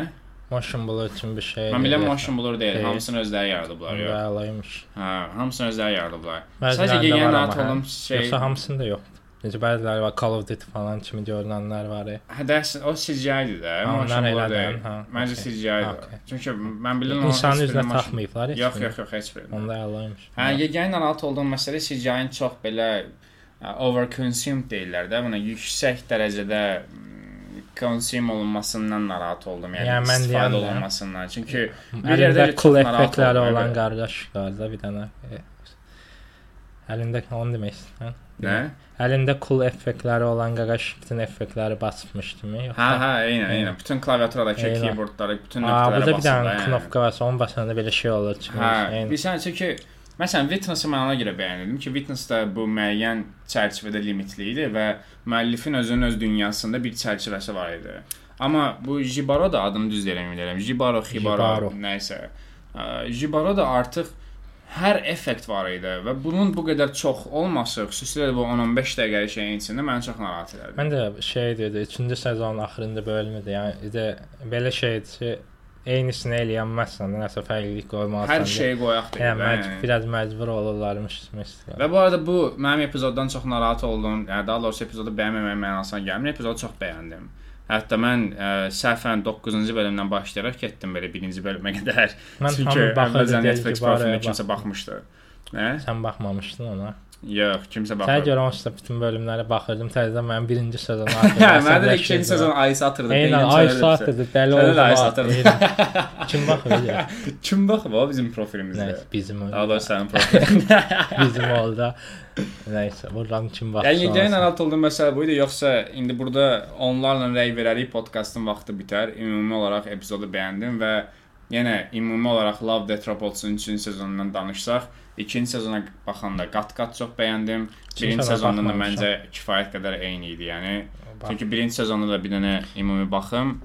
B: Motion blur üçün bir şey.
A: Mən bilirəm motion blur deyil,
B: Deyil.
A: hamısını özləri yaradıblar. yox.
B: Bəlaymış.
A: Hə, hamısını özləri yaradıblar. Sadəcə narahat
B: amma, hə.
A: şey
B: Yoxsa hamısında yoxdur. Necə bəziləri var Call of Duty falan kimi görünənlər var. ya.
A: Hə, dərs o CGI-dir də.
B: Onlar
A: deyil.
B: ha,
A: Məncə
B: okey.
A: CGI-dir.
B: Okey.
A: Çünki mən bilirəm
B: İnsanın
A: heç
B: üzünə taxmayıblar heç.
A: Yox, yox, yox, heç bir.
B: Onda əlaymış.
A: Hə, yeganə narahat olduğum məsələ CGI-nin çox belə ə, overconsumed deyirlər də, buna yüksək dərəcədə consume olunmasından narahat oldum. Yəni,
B: Yəni, mən
A: istifadə olunmasından. Çünki bir yerdə
B: cool effektləri olan qardaş var da bir dənə. E, Əlində onu demək istəyirəm.
A: Nə?
B: Əlində cool effektləri olan qardaş bütün effektləri basmış kimi.
A: Hə, hə, eynən, eynən. Bütün klaviaturadakı
B: Eynən.
A: keyboardları, bütün nöqtələrə
B: burada bir dənə knopka var, onun basanda belə şey olur çıxır.
A: Hə,
B: Eyni.
A: bilirsən çünki məsələn Witness-ı mən ona görə bəyənirdim ki, Witness-da bu müəyyən çərçivədə limitli idi və müəllifin özünün öz dünyasında bir çərçivəsi var idi. Amma bu Jibaro da adını düz deyirəm bilirəm. Jibaro, Hibaro,
B: Jibaro.
A: nəysə. Jibaro da artıq hər effekt var idi və bunun bu qədər çox olması, xüsusilə də bu 10-15 dəqiqəlik şeyin içində məni çox narahat edirdi.
B: Mən də şey dedi, 3-cü sezonun axırında bölmüdür. Yəni də belə şeydir ki, eynisini eləyənməzsən, nəsə fərqlilik qoymalısan.
A: Hər şeyi qoyaq deyə.
B: Yəni məcbur, biraz məcbur olurlarmış istəyirəm.
A: Və bu arada bu mənim epizoddan çox narahat oldum. Yəni daha doğrusu epizodu bəyənməməyin mənasına gəlmir. Epizodu çox bəyəndim. Hətta mən ə, səhvən 9-cu bölümdən başlayaraq getdim belə 1-ci bölümə qədər.
B: Mən
A: Çünki
B: ki, var ya,
A: profilinə kimsə
B: bax-
A: baxmışdı. Nə?
B: Sən baxmamışdın ona.
A: Yox, kimsə
B: Sənə
A: baxmadı.
B: görə onsuz da bütün bölümlərə baxırdım. Təzədən mənim birinci sezonu
A: Hə, mən də ikinci sezon ayı satırdı.
B: Eynən
A: deyim,
B: ay
A: söylədim
B: saatdır, dəli
A: Sənə də
B: oldum.
A: ay
B: ha,
A: satırdı.
B: Kim baxır ya?
A: Kim baxıb o bizim profilimizdə?
B: Nəysə, bizim oldu.
A: doğrusu sənin profilin.
B: Bizim oldu. Nəysə, buradan kim baxır?
A: Yəni yenə narahat olduğum məsələ bu idi, yoxsa indi burada onlarla rəy verərik, podkastın vaxtı bitər. Ümumi olaraq epizodu bəyəndim və yenə ümumi olaraq Love Death Robots-un 3-cü sezonundan danışsaq, ikinci sezona baxanda qat-qat çox bəyəndim. Birinci
B: sezona
A: sezonda da məncə kifayət qədər eyni idi. Yəni çünki birinci sezonda da bir dənə ümumi baxım.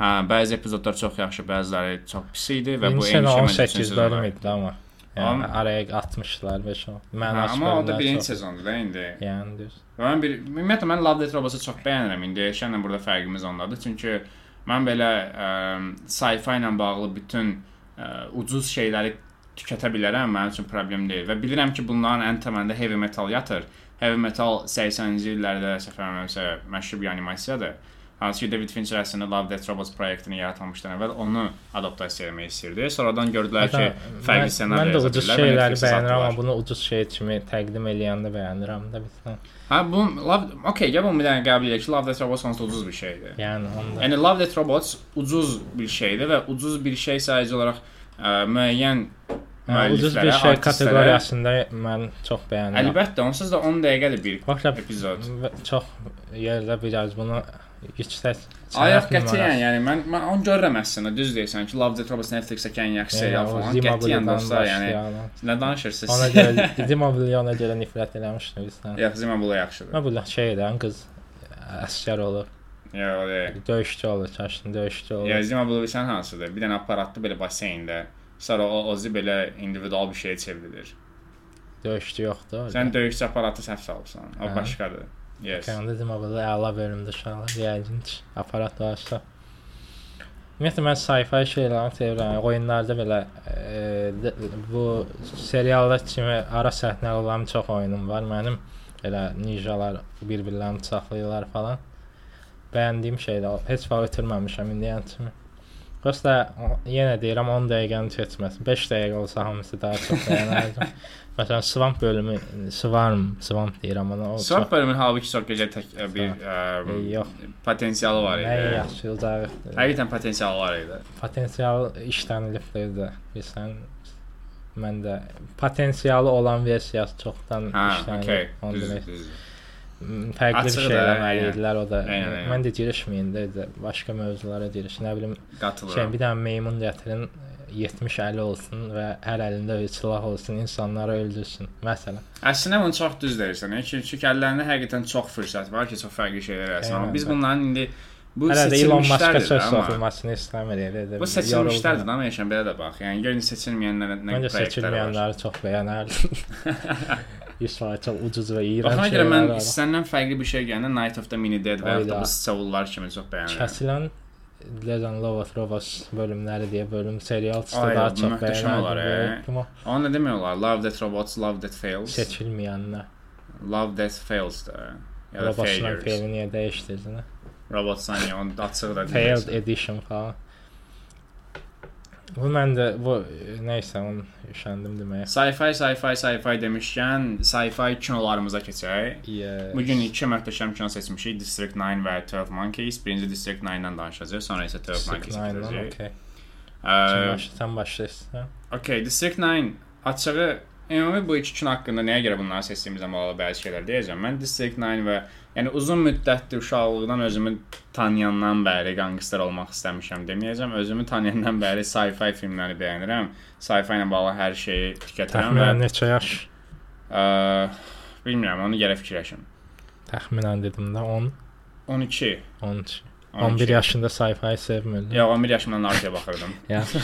A: Hə, bəzi epizodlar çox yaxşı, bəziləri çox pis idi və bu eyni şey məncə üçün
B: 18 bölüm idi amma. Yəni araya atmışlar 5 o. Mən
A: Hə, amma o da birinci sezondur da indi.
B: Yəni düz.
A: Və Mən bir ümumiyyətlə mən Love Death Robots-u çox bəyənirəm. İndi Şənlə burada fərqimiz ondadır. Çünki mən belə sci-fi ilə bağlı bütün ə, ucuz şeyləri tükətə bilərəm. Mənim üçün problem deyil və bilirəm ki, bunların ən təməlində heavy metal yatır. Heavy metal 80-ci illərdə səhv eləmirəmsə məşhur bir animasiyadır. Hansı ki David Fincher əslində Love Death Robots proyektini yaratmamışdan əvvəl onu adaptasiya etmək istirdi. Sonradan gördülər ki, fərqli ssenari
B: Mən də ucuz şeyləri bəyənirəm, amma bunu ucuz şey kimi təqdim eləyəndə bəyənirəm də bizdən.
A: Ha bu Love okay, gəl bunu bir dənə qəbul edək ki, Love Death Robots onsuz ucuz bir şeydir.
B: Yəni onda
A: Yəni Love Death Robots ucuz bir şeydir və ucuz bir şey sadəcə olaraq ə, müəyyən
B: Hə, ucuz bir şey kateqoriyasında mən çox bəyənirəm.
A: Əlbəttə, onsuz da 10 dəqiqədir bir
B: Baxla
A: epizod.
B: çox yerdə biraz bunu yüksək
A: Ayaq qətiyyən, yəni mən mən onu görürəm əslində, düz deyirsən ki, Love Death Robots Netflix-ə ən yaxşı serial falan. Qətiyyən dostlar, yəni nə danışırsınız?
B: Ona görə Zima Blue ona görə nifrət eləmişdim bizdən.
A: Yox, Zima Blue yaxşıdır.
B: Mən bu şeydən qız əskər olur,
A: Yox,
B: döyüşçü olur, çaşın döyüşçü olur.
A: Ya Zima Blue bilirsən hansıdır? Bir dənə aparatlı belə baseyndə. Sonra o ozu belə individual bir şeyə çevrilir.
B: Döyüşçü yoxdur.
A: Sən döyüşçü aparatı səhv salırsan. O
B: Hə.
A: başqadır. Yes.
B: Kanada Zima Blue əla bölümdür uşaqlar. Yəqin aparat varsa. Ümumiyyətlə mən sci-fi şeyləri sevirəm. Oyunlarda belə e, bu seriallar kimi ara səhnələr olan çox oyunum var mənim. Belə ninjalar bir-birlərini bıçaqlayırlar falan. Bəyəndiyim şeydir. Heç vaxt ötürməmişəm indiyən kimi. Prosta yenə deyirəm 10 dəqiqəni keçməsin. 5 dəqiqə olsa hamısı daha çox bəyənərdim. Məsələn, Swamp bölümü, Swarm, Swamp deyirəm ona. O
A: Swamp
B: çox-
A: bölümün halbuki çox gözəl tək, bir ə,
B: Yox,
A: potensialı var
B: nə
A: idi.
B: yaxşı olacaq.
A: Həqiqətən potensialı var idi.
B: Potensial işlənilibdir də. Bilirsən, mən də potensialı olan versiyası çoxdan
A: Hə,
B: işlənilib. onu
A: Düz, düz.
B: M, Fərqli bir
A: Açığı
B: şey
A: da,
B: eləməli
A: aynen.
B: idilər o da.
A: Aynen, aynen.
B: Mən də girişməyin də, başqa mövzulara giriş. Nə bilim, şey
A: Qatılıram.
B: bir dənə meymun gətirin 70 əli olsun və hər əlində bir silah olsun, insanları öldürsün. Məsələn.
A: Əslində bunu çox düz deyirsən. Yəni ki, çünki əllərində həqiqətən çox fürsət var ki, çox fərqli şeylər eləsin. Amma biz bunların indi bu
B: Hələ də Elon Musk-a söz soxulmasını istəmir elə.
A: Bu seçilmişlərdir amma yaşan belə də bax. Yəni görün seçilməyənlərə nə
B: Məncə seçilməyənləri çox bəyənərdim. 100% çox ucuz və iyrənc
A: Baxana görə mən səndən fərqli bir şey gələndə Night of the Mini Dead və ya da bu Soul-lar kimi çox bəyənirəm.
B: Kəsilən Legend Love of Robots bölümləri deyə bölüm serial çıxdı daha çox. Amma
A: Onu nə demək olar? Love Death Robots, Love Death Fails.
B: seçilməyənlər.
A: Love Death Fails da. Ya da Failures.
B: faili niyə dəyişdirdin?
A: Robot onu açıq da
B: Failed edition falan. Bu məndə bu nəysə onu üşəndim deməyə.
A: Sci-fi, sci-fi, sci-fi demişkən, sci-fi kinolarımıza keçək.
B: Yes.
A: Bu gün iki möhtəşəm kino seçmişik. District 9 və 12 Monkeys. Birinci District 9-dan danışacağıq, sonra isə 12 Monkeys
B: Aynen,
A: keçəcək.
B: okey.
A: Ə,
B: Sən başla, sən başla istəsən.
A: Okay, District 9 açığı ümumi bu iki kino haqqında nəyə görə bunları seçdiyimizə bağlı bəzi şeylər deyəcəm. Mən District 9 və yəni uzun müddətdir uşaqlıqdan özümü tanıyandan bəri qangster olmaq istəmişəm deməyəcəm. Özümü tanıyandan bəri sci-fi filmləri bəyənirəm. Sci-fi ilə bağlı hər şeyi tükətirəm
B: Təxminən neçə yaş?
A: ə, bilmirəm, onu gərək fikirləşim.
B: Təxminən dedim də 10,
A: 12
B: 13.
A: 12.
B: 11 yaşında sci-fi sevmirdim.
A: Yox, 11 yaşımdan artıya baxırdım.
B: Yaxşı.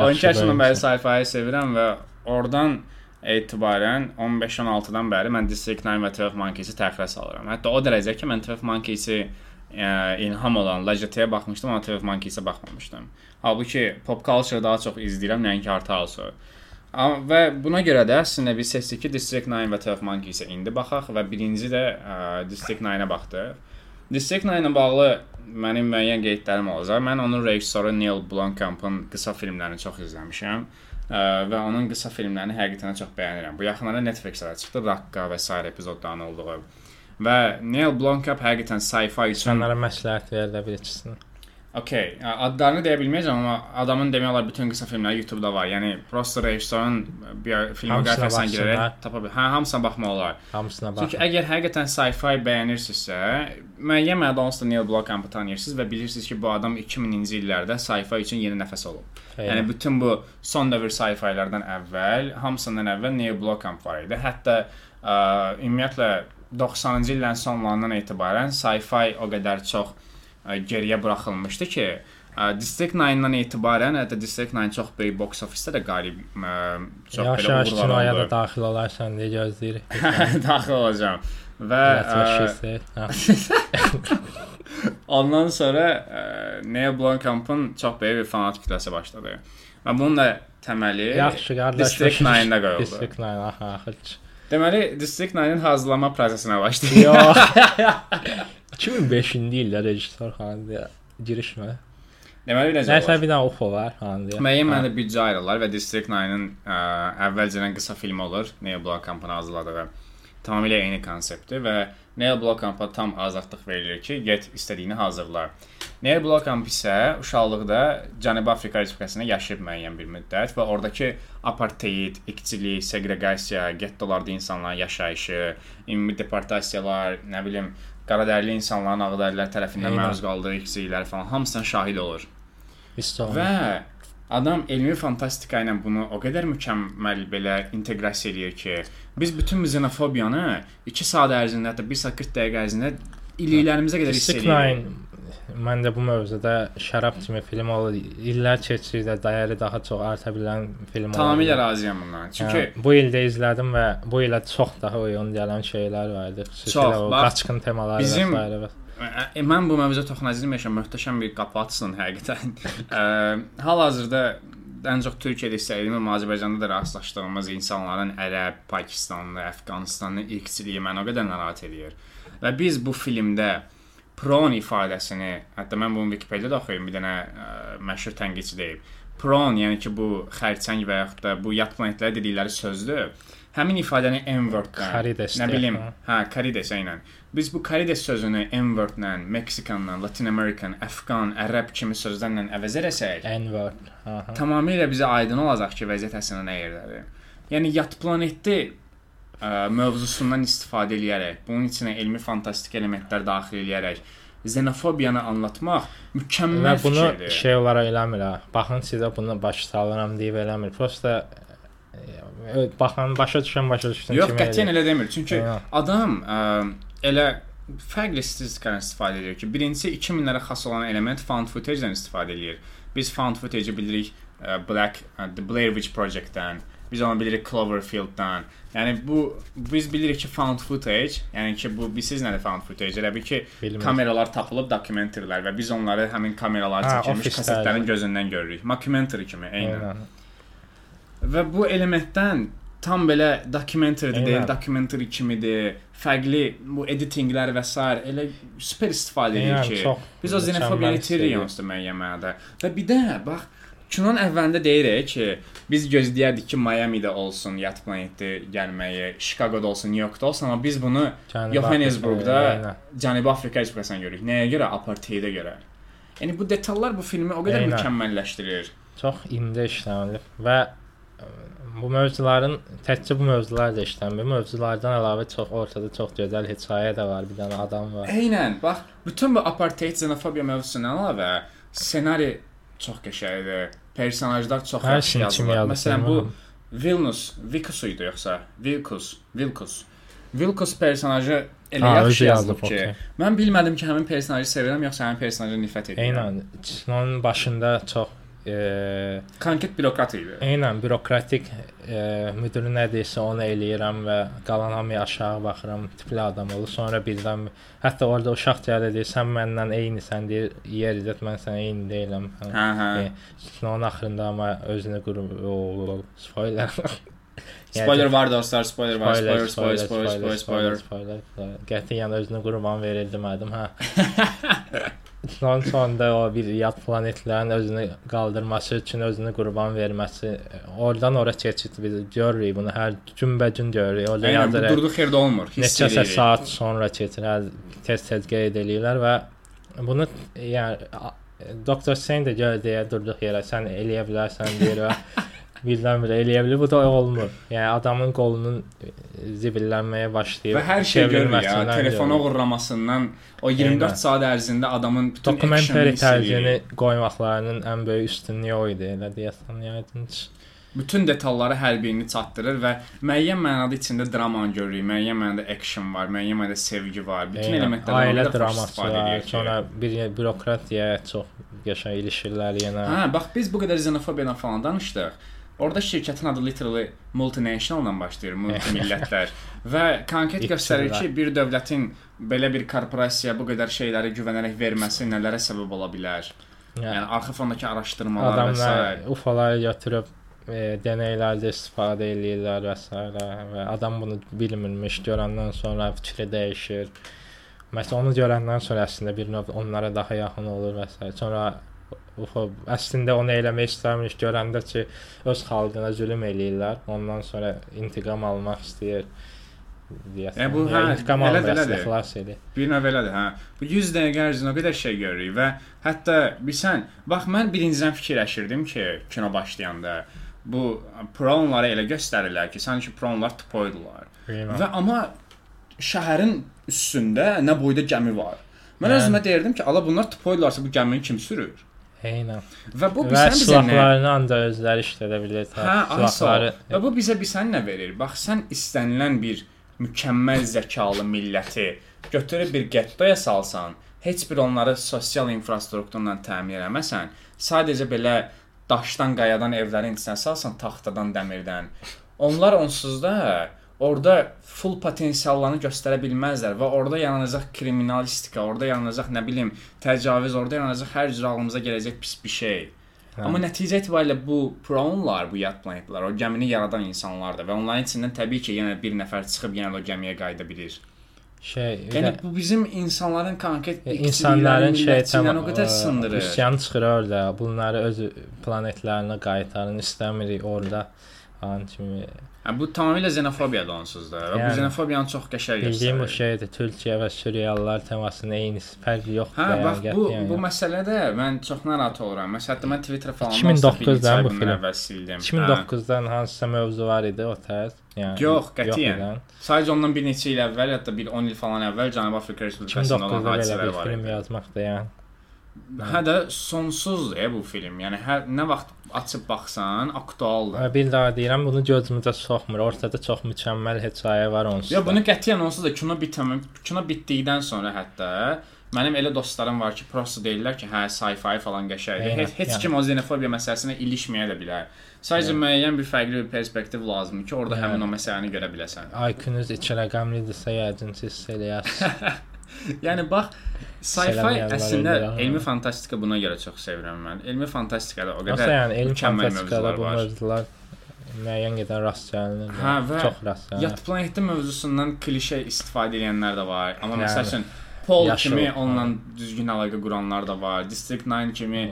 A: 12 yaşından bəri sci-fi sevirəm və oradan etibarən 15-16-dan bəri mən District 9 və 12 Monkeys-i təxirə salıram. Hətta o dərəcə ki, mən 12 Monkeys-i ə, ilham olan Lajetə baxmışdım, amma 12 Monkeys-ə baxmamışdım. Halbuki pop culture daha çox izləyirəm, nəinki art house. Amma və buna görə də əslində biz seçdik ki, District 9 və 12 Monkeys-ə indi baxaq və birinci də ə, District 9-a baxdıq. District 9 ilə bağlı mənim müəyyən qeydlərim olacaq. Mən onun rejissoru Neil Blomkampın qısa filmlərini çox izləmişəm və onun qısa filmlərini həqiqətən çox bəyənirəm. Bu yaxınlarda Netflix-də çıxdı, Rakka və sair epizodlarının olduğu. Və Neil Blomkamp həqiqətən sci-fi üçün
B: Sənlərə məsləhət verdə bilirsən.
A: Okay, adlarını deyə bilməyəcəm, amma adamın demək olar bütün qısa filmləri YouTube-da var. Yəni prosta rejissorun filmoqrafiyasına girərək
B: baxsınlar.
A: tapa bilər. Hə, hamısına baxmaq olar.
B: Hamısına
A: Çünki
B: bax.
A: əgər həqiqətən sci-fi bəyənirsinizsə, müəyyən mənada onsuz da Neil Blomkampı tanıyırsınız və bilirsiniz ki, bu adam 2000-ci illərdə sci-fi üçün yeni nəfəs olub. Yəni bütün bu son dövr sci-filərdən əvvəl, hamısından əvvəl Neil Blomkamp var idi. Hətta ə, ümumiyyətlə 90-cı illərin sonlarından etibarən sci-fi o qədər çox geriyə buraxılmışdı ki, District 9-dan etibarən, hətta District 9 çox böyük box office-də də qalib ə, çox
B: Yavaş-yavaş
A: belə
B: da
A: uğurlar oldu.
B: daxil olarsan deyə gözləyirik.
A: Daxil olacağam. Və ə. Ondan sonra ə, Neil Blomkampın çox böyük bir fanat kütləsi başladı. Və bunun da təməli
B: Yaxşı qardaş.
A: District 9-da qoyuldu.
B: District 9 aha axır.
A: Deməli, District 9-ın hazırlama prosesinə başlayır.
B: Yox. 2005-ci ildə rejissor deyə girişmə.
A: Deməli, necə
B: Nəsə bir dənə UFO var deyə.
A: Müəyyən mənada büdcə ayırırlar və District 9-ın ə, əvvəlcədən qısa film olur. Neil Blomkampın hazırladığı tamamilə eyni konseptdir və Neil Blomkampa tam azadlıq verilir ki, get istədiyini hazırla. Neil Blomkamp isə uşaqlıqda Cənubi Afrika Respublikasında yaşayıb müəyyən bir müddət və oradakı apartheid, iqçilik, seqreqasiya, gettolarda insanların yaşayışı, ümumi deportasiyalar, nə bilim, qaradərili insanların ağdərlilər tərəfindən məruz qaldığı iqçiliklər falan hamısına şahid olur.
B: Olunur.
A: Və adam elmi fantastika ilə bunu o qədər mükəmməl belə inteqrasiya eləyir ki, biz bütün xenofobiyanı 2 saat ərzində, hətta 1 saat 40 dəqiqə ərzində iliklərimizə qədər hiss edirik.
B: 9 mən də bu mövzuda şərab kimi film olur. İllər keçdikcə dəyəri daha çox arta bilən film olur.
A: Tamamilə razıyam bundan. Çünki
B: Hə, bu ildə izlədim və bu ilə çox daha uyğun gələn şeylər vardı. Xüsusilə
A: Çox,
B: o
A: bax,
B: qaçqın temaları
A: bizim-
B: və s.
A: E, mən bu mövzuya toxunacağım yaşam möhtəşəm bir qapı açsın həqiqətən. Ə, Hal-hazırda ən çox Türkiyədə istədiyim və Azərbaycanda da rastlaşdığımız insanların ərəb, Pakistanlı, Əfqanistanlı irqçiliyi məni o qədər narahat edir. Və biz bu filmdə prawn ifadəsini, hətta mən bunu Wikipediyada oxuyuram, bir dənə ə, məşhur tənqidçi deyib. Prawn, yəni ki, bu xərçəng və yaxud da bu yat planetlərə dedikləri sözdür. Həmin ifadəni
B: Karides
A: nə bilim,
B: hə.
A: hə, karides ilə. Biz bu karides sözünü N-word-lə, Meksikanla, Latin American, Əfqan, ərəb kimi sözlərlə əvəz eləsək,
B: N-word.
A: Tamamilə bizə aydın olacaq ki, vəziyyət əslində nə yerdədir. Yəni yat planetdə ə, mövzusundan istifadə edərək, bunun içinə elmi fantastik elementlər daxil edərək xenofobiyanı anlatmaq
B: Və
A: mükəmməl
B: bunu
A: fikirdir.
B: şey olaraq eləmir ha. Baxın sizə bunu başa salıram deyib eləmir. Prosta e, baxın başa düşən başa düşsün
A: Yox,
B: kimi
A: qətiyyən
B: eləyir.
A: elə demir. Çünki
B: Yox.
A: adam ə, elə fərqli statistikadan istifadə edir ki, birincisi 2000-lərə xas olan element found footage-dən istifadə edir. Biz found footage-i bilirik ə, Black ə, The Blair Witch Project-dən, biz onu bilirik Cloverfield-dan. Yəni bu biz bilirik ki, found footage, yəni ki, bu bilirsiniz nədir found footage? Elə bir ki,
B: Bilmirik.
A: kameralar tapılıb dokumentarlar və biz onları həmin kameralar çəkilmiş kasetlərin gözündən görürük. Mockumentary kimi. Eynən. Və bu elementdən tam belə documentary
B: Eynən.
A: deyil, documentary kimidir. Fərqli bu editinglər və s. elə super istifadə edir ki,
B: çox
A: biz o xenofobiyanı da müəyyən mənada. Və bir də bax Kinonun əvvəlində deyirik ki, biz gözləyərdik ki, Miami-də olsun, yat planetdə gəlməyi, Chicago-da olsun, New York-da olsun, amma biz bunu Johannesburgda. Cənubi Afrika Respublikasına görürük. Nəyə görə? Apartheidə görə. Yəni bu detallar bu filmi o qədər
B: Eynən.
A: mükəmməlləşdirir.
B: çox indi işlənilib və bu mövzuların təkcə bu mövzular da işlənmir. Mövzulardan əlavə çox ortada çox gözəl hekayə də var. Bir dənə adam var.
A: Eynən, bax, bütün bu apartheid, xenofobiya mövzusundan əlavə ssenari çox qəşəngdir. Personajlar çox yaxşı yazılıb. Məsələn, bu Vilnus, Vikus idi yoxsa? Vilkus, Vilkus. Vilkus personajı elə
B: Ha,
A: yaxşı yazılıb ki,
B: okey.
A: mən bilmədim ki, həmin personajı sevirəm yoxsa həmin personaja nifrət edirəm.
B: Eynən. Onun başında çox
A: Konkret bürokrat idi.
B: Eynən bürokratik e, müdürü nə deyirsə onu eləyirəm və qalan hamıya aşağı baxıram. Tipli adam olur. Sonra birdən hətta orada uşaq gəlir deyir, sən məndən eynisən deyir. Yer izzət mən sənə eyni deyiləm.
A: Hə, hə.
B: E, Onun axırında amma özünü qurub spoiler.
A: Spoiler var dostlar, spoiler var. Spoiler, spoiler, spoiler, spoiler, spoiler.
B: spoiler. Qətiyyən özünü qurban verir demədim, hə. Son sonda o bir yad planetlərin özünü qaldırması üçün özünü qurban verməsi, oradan ora keçid biz görürük bunu hər günbə-gün görürük. Orada yazır.
A: durduq yerdə olmur. Edirik.
B: saat sonra keçir, tez-tez qeyd eləyirlər və bunu yəni Doktor Sen də gəl deyə durduq yerə sən eləyə bilərsən deyir və birdən-birə eləyə bilir. Bu da olmur. Yəni adamın qolunun e, zibillənməyə başlayır.
A: Və hər şey görür ya, telefona
B: görürük.
A: uğurlamasından o 24
B: Eynən.
A: saat ərzində adamın bütün
B: Dokumentari tərcihini qoymaqlarının ən böyük üstünlüyü o idi, elə deyəsən, yəqin.
A: bütün detalları hər birini çatdırır və müəyyən mənada içində drama görürük, müəyyən mənada action var, müəyyən mənada sevgi var. Bütün elementlərdən
B: ailə draması var. Sonra bir bürokratiyaya çox qəşəng ilişirlər yenə.
A: Hə, bax biz bu qədər xenofobiyadan falan danışdıq. Orada şirkətin adı literally multinational-dan başlayır, multimillətlər və konkret göstərir ki, bir dövlətin belə bir korporasiyaya bu qədər şeyləri güvənərək verməsi nələrə səbəb ola bilər. Yəni arxa fondakı araşdırmalar və s.
B: adamlar ufaları götürüb e, deneylərdə istifadə eləyirlər və s. və adam bunu bilmirmiş, görəndən sonra fikri dəyişir. Məsələn, onu görəndən sonra əslində bir növ onlara daha yaxın olur və s. Sonra UFO əslində onu eləmək istəmir, görəndə ki, öz xalqına zülm eləyirlər, ondan sonra intiqam almaq istəyir. Deyəsən.
A: E, bu,
B: Ya,
A: hə,
B: intiqam
A: elədir,
B: almaq
A: elədir.
B: xilas edir.
A: Bir növ elədir, hə. Bu 100 dəqiqə ərzində o qədər şey görürük və hətta bilsən, bax mən birincidən fikirləşirdim ki, kino başlayanda bu pronları elə göstərirlər ki, sanki pronlar tupoydular.
B: Bilmirəm.
A: Və amma şəhərin üstündə nə boyda gəmi var. Mən
B: Mən-
A: özümə deyirdim ki, ala bunlar tupoydularsa bu gəmini kim sürür?
B: Eynən.
A: Və bu bizə nə?
B: silahlarını ancaq özləri işlədə bilir.
A: Hə, silahları. Və bu bizə bilsən nə verir? Bax sən istənilən bir mükəmməl zəkalı milləti götürüb bir gettoya salsan, heç bir onları sosial infrastrukturla təmin eləməsən, sadəcə belə daşdan, qayadan evlərin içinə salsan, taxtadan, dəmirdən. Onlar onsuz da orada full potensiallarını göstərə bilməzlər və orada yaranacaq kriminalistika, orada yaranacaq nə bilim, təcavüz, orada yaranacaq hər cür ağlımıza gələcək pis bir şey.
B: Hə.
A: Amma nəticə etibarilə bu pronlar, bu yad planetlər, o gəmini yaradan insanlardır və onların içindən təbii ki, yenə bir nəfər çıxıb yenə də o gəmiyə qayıda bilir.
B: şey
A: Yəni
B: də-
A: bu bizim insanların konkret
B: E, insanların şey
A: millətçiliyindən o qədər sındırır.
B: Üsyan çıxır orada. Bunları öz planetlərinə qaytarın, istəmirik orada an kimi.
A: Yəni bu tamamilə xenofobiyadır onsuz da. Və bu
B: Yəni,
A: xenofobiyanı çox qəşəng
B: Bildiyim o
A: göstərir.
B: şeydir. Türkiyə və Suriyalılar təmasının eyni fərqi yoxdur.
A: Hə,
B: yəni,
A: bax bu
B: qətiyyən
A: bu məsələdə mən çox narahat oluram. Məsələn, mən Twitter falan
B: 2009-dan bu film.
A: əvvəl sildim. Hə.
B: 2009-dan hansısa mövzu var idi o tərz. Yəni
A: Yox, qətiyyən. Sadəcə ondan bir neçə il əvvəl, hətta bir 10 il falan əvvəl Cənubi Afrika Respublikasında olan
B: 2009-da belə
A: hadisələr var.
B: film yazmaq da yəni.
A: Hə də sonsuzdur ya bu film. Yəni hər nə vaxt açıb baxsan, aktualdır.
B: Və bir daha deyirəm, bunu gözümüzə soxmur. Ortada çox mükəmməl hekayə var onsuz.
A: Ya
B: da.
A: bunu qətiyyən onsuz da kino bitməm, kino bitdikdən sonra hətta mənim elə dostlarım var ki, prosta deyirlər ki, hə, sci-fi falan qəşəngdir. Heç, heç
B: yəni.
A: kim o xenofobiya məsələsinə ilişməyə də bilər. Sadəcə müəyyən bir fərqli bir perspektiv lazımdır ki, orada
B: Yəni.
A: həmin o məsələni görə biləsən.
B: IQ-nuz 2 rəqəmlidirsə, yəqin siz eləyəsiniz.
A: Yəni bax, sci-fi əslində
B: hə.
A: elmi fantastika buna görə çox sevirəm mən. Elmi fantastikada o qədər
B: yəni elm
A: mükəmməl
B: fantastikada bu mövzular müəyyən qədər rast gəlinir.
A: Hə, və
B: çox rast gəlinir.
A: Yat planeti mövzusundan klişe istifadə edənlər də var. Amma
B: Yəni,
A: məsəl üçün Paul
B: yaşıl,
A: kimi
B: hə.
A: onunla düzgün əlaqə quranlar da var. District 9 kimi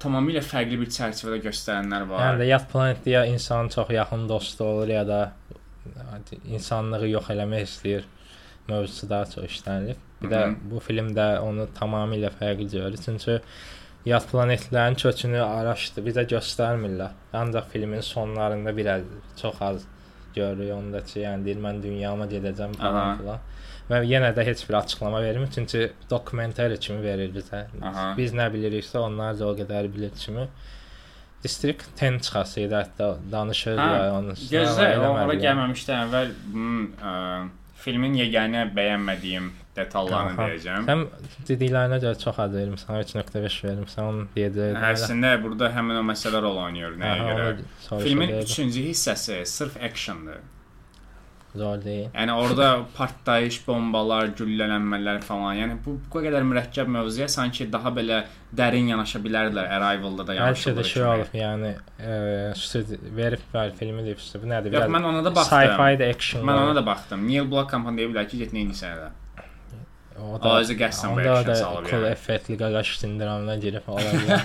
A: tamamilə fərqli bir çərçivədə göstərənlər var.
B: Yəni də yat planetdə ya insanın çox yaxın dostu olur ya da insanlığı yox eləmək istəyir mövzusu daha çox işlənilib. Bir də bu filmdə onu tamamilə fərqli görür. Çünki yat planetlərin kökünü araşdır, bizə göstərmirlər. Ancaq filmin sonlarında biraz çox az görürük onda ki, yəni deyir mən dünyama gedəcəm falan filan. Və yenə də heç bir açıqlama vermir, çünki dokumentari kimi verir bizə.
A: Aha.
B: Biz nə biliriksə onlar da o qədər bilir kimi. District 10 çıxası idi hətta danışırdılar
A: Hə,
B: onun üstünə.
A: Gözlə,
B: amma
A: o- ora gəlməmişdən əvvəl bunun ə, filmin yeganə bəyənmədiyim detallarını
B: Aha.
A: deyəcəm.
B: Sən dediklərinə görə çox az verirsən, 3.5 verirsən, onu deyəcəyəm.
A: Əslində burada həmin o məsələ rol oynayır nəyə görə? Filmin 3-cü hissəsi sırf actiondır.
B: Zor deyil.
A: Yəni orada partlayış, bombalar, güllələnmələr falan. Yəni bu bu qədər mürəkkəb mövzuya sanki daha belə dərin yanaşa bilərdilər Arrival-da da yanaşıldığı
B: də şey
A: kimi.
B: olub, yəni e, verib bəli filmi deyib bu nədir?
A: Yox, mən ona da baxdım.
B: Sci-fi də action.
A: Mən
B: var.
A: ona da baxdım. Neil Blomkamp deyə bilər ki, get nə edirsən elə.
B: o
A: O özü qəsdən action
B: da
A: salıb yəni.
B: effektli qaqaş sindramına girib ola bilər.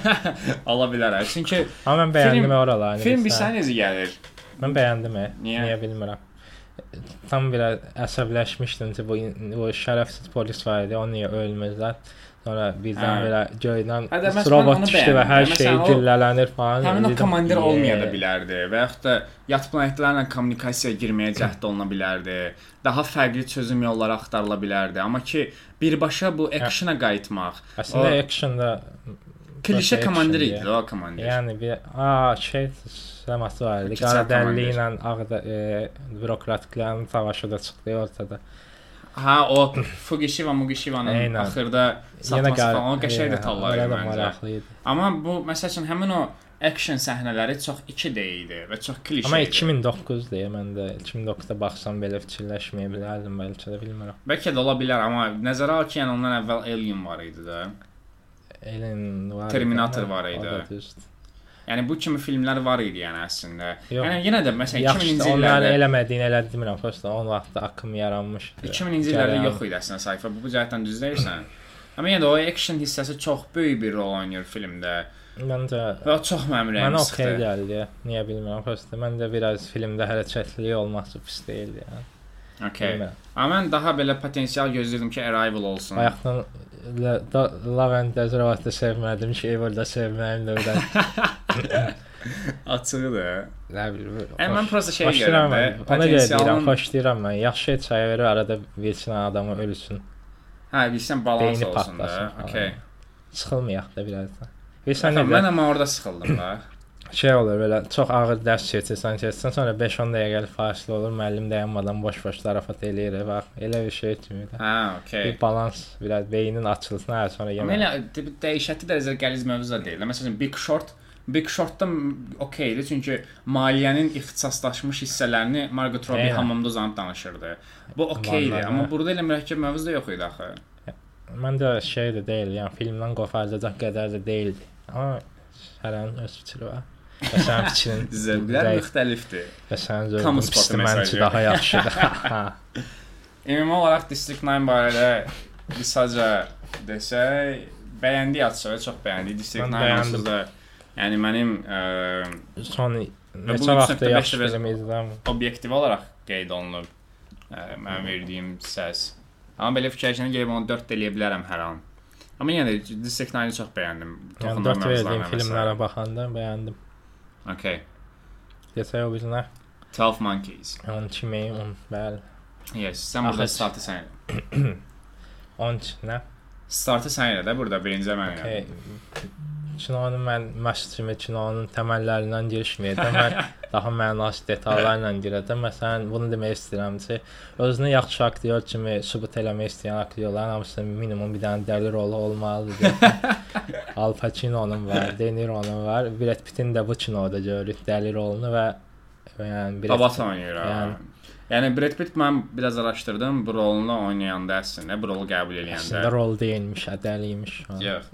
A: Ala bilər. hə. Çünki
B: Amma mən bəyəndim oraları.
A: film bir sənə necə gəlir?
B: Mən bəyəndim. e.
A: Niyə?
B: Niyə bilmirəm. Tam biraz əsəbləşmişdim ki, bu bu şərəfsiz polis var idi, o niyə ölmürlər? Sonra birdən
A: Hə.
B: belə göydən
A: Hə
B: robot düşdü və hər şey
A: Məsələn, o-
B: güllələnir falan.
A: Həmin o komandir olmaya da bilərdi və yaxud da yat planetlərlə kommunikasiyaya girməyə cəhd oluna bilərdi. Daha fərqli çözüm yolları axtarıla bilərdi. Amma ki birbaşa bu actiona qayıtmaq.
B: Əslində
A: O-
B: action-da
A: Klişe komandir idi o komandir.
B: Yəni bir a şey səması var idi.
A: İki
B: Qara
A: çar komandir.
B: dəlli ilə ağ da, e, bürokratların savaşı da çıxdı ortada.
A: Ha o Fugishiva Mugishivanın axırda satması falan qəşəng detallar idi məncə. Amma bu məsəl üçün həmin o action səhnələri çox 2D idi və çox klişe.
B: Amma
A: idi.
B: 2009 deyə mən də 2009-da baxsam belə fikirləşməyə bilərdim bəlkə də bilmirəm.
A: Bəlkə də ola bilər, amma nəzərə al ki, yəni ondan əvvəl Alien var idi də.
B: Alien var.
A: Terminator var idi. Yəni bu kimi filmlər var idi yəni əslində.
B: Yox.
A: Yəni yenə də məsələn
B: Yaxşı,
A: 2000-ci
B: onların
A: illərdə
B: eləmədiyini elə demirəm. Prosta o vaxtda akım yaranmışdı.
A: 2000-ci illərdə yox idi əslində sci-fi. Bu, bu cəhətdən düz deyirsən. Amma yenə də o action hissəsi çox böyük bir rol oynayır filmdə.
B: Məncə
A: Və çox mənim
B: Mənə okey gəldi. Niyə bilmirəm. Prosta məndə biraz filmdə hərəkətlilik olması pis deyildi yəni.
A: Okay. Amma mən daha belə potensial gözləyirdim ki, Arrival olsun.
B: Bayaqdan La- da- Lavend Desirovat da sevmədim, Shaver da sevməyim. Nə bilim.
A: Mən prosta şey görürəm də.
B: Ona görə deyirəm, xoşlayıram mən. Yaxşı çay verir, arada bir adamı ölsün.
A: Hə, bilsən balans olsun da. Okay.
B: Sıxılmayaq da birazdan. Bilirsən
A: Sən
B: necə
A: mən amma orada sıxıldım da.
B: Şey olur belə çox ağır dərs keçirsən, keçsən, sonra 5-10 dəqiqəlik fasilə olur, müəllim dayanmadan boş-boş zarafat eləyir. Bax, elə bir şey kimi də.
A: Hə, okay.
B: Bir balans, biraz beynin açılsın, hə, sonra yemək.
A: elə də- dəhşətli dərəcədə qəliz mövzu da deyil. Məsələn, Big Short Big Short-da okeydir, çünki maliyyənin ixtisaslaşmış hissələrini Margot Robbie
B: Eynən.
A: hamamda uzanıb danışırdı. Bu okeydir,
B: Vallahi.
A: amma burada elə mürəkkəb mövzu da yox idi axı.
B: Məndə şey də deyil, yəni filmdən qopardacaq qədər də deyildi. Amma hərənin öz fikri var. Və sənin fikrin
A: Zövqlər müxtəlifdir.
B: və sənin zövqün pisdir,
A: mesajı.
B: daha yaxşıdır.
A: Ümumi olaraq District 9 barədə qısaca desək, bəyəndik açığı, çox bəyəndik. District
B: Mən
A: 9
B: bəyəndim.
A: yəni mənim ə,
B: Son
A: bu
B: neçə
A: üç
B: vaxt
A: nöqtə
B: yaxşı film izləmirəm.
A: obyektiv olaraq qeyd olunub ə, mənim verdiyim səs. Amma belə fikirləşəndə gəlib onu 4 eləyə bilərəm hər an. Amma yenə də District 9-ı çox bəyəndim.
B: Yəni
A: Toxunduğum
B: 4 verdiyim filmlərə baxanda bəyəndim.
A: Okay.
B: Desək o birinə
A: 12 Monkeys.
B: 10 kimi, 10 bəli.
A: Yes, sən burada
B: Axı-
A: startı sən elə.
B: 10 nə?
A: Startı sən elə də burada birinci mən
B: Okay.
A: Elə.
B: Kinonun mən məşq kimi kinonun təməllərindən girişməyəcəm. Mən daha mənasız detallarla girəcəm. Məsələn, bunu demək istəyirəm ki, özünü yaxşı aktyor kimi sübut eləmək istəyən aktyorların hamısı minimum bir dənə dəli rolu olmalıdır. Al Pacino'nun var, De Niro'nun var. Brad Pitt'in də bu kinoda görürük dəli rolunu və yəni Brad
A: Babat oynayır.
B: Yəni-
A: Yəni Brad Pitt mən biraz araşdırdım, bu rolunu oynayanda əslində, bu rolu qəbul
B: əslində
A: eləyəndə.
B: rol deyilmiş, dəliymiş. ha.
A: Yox.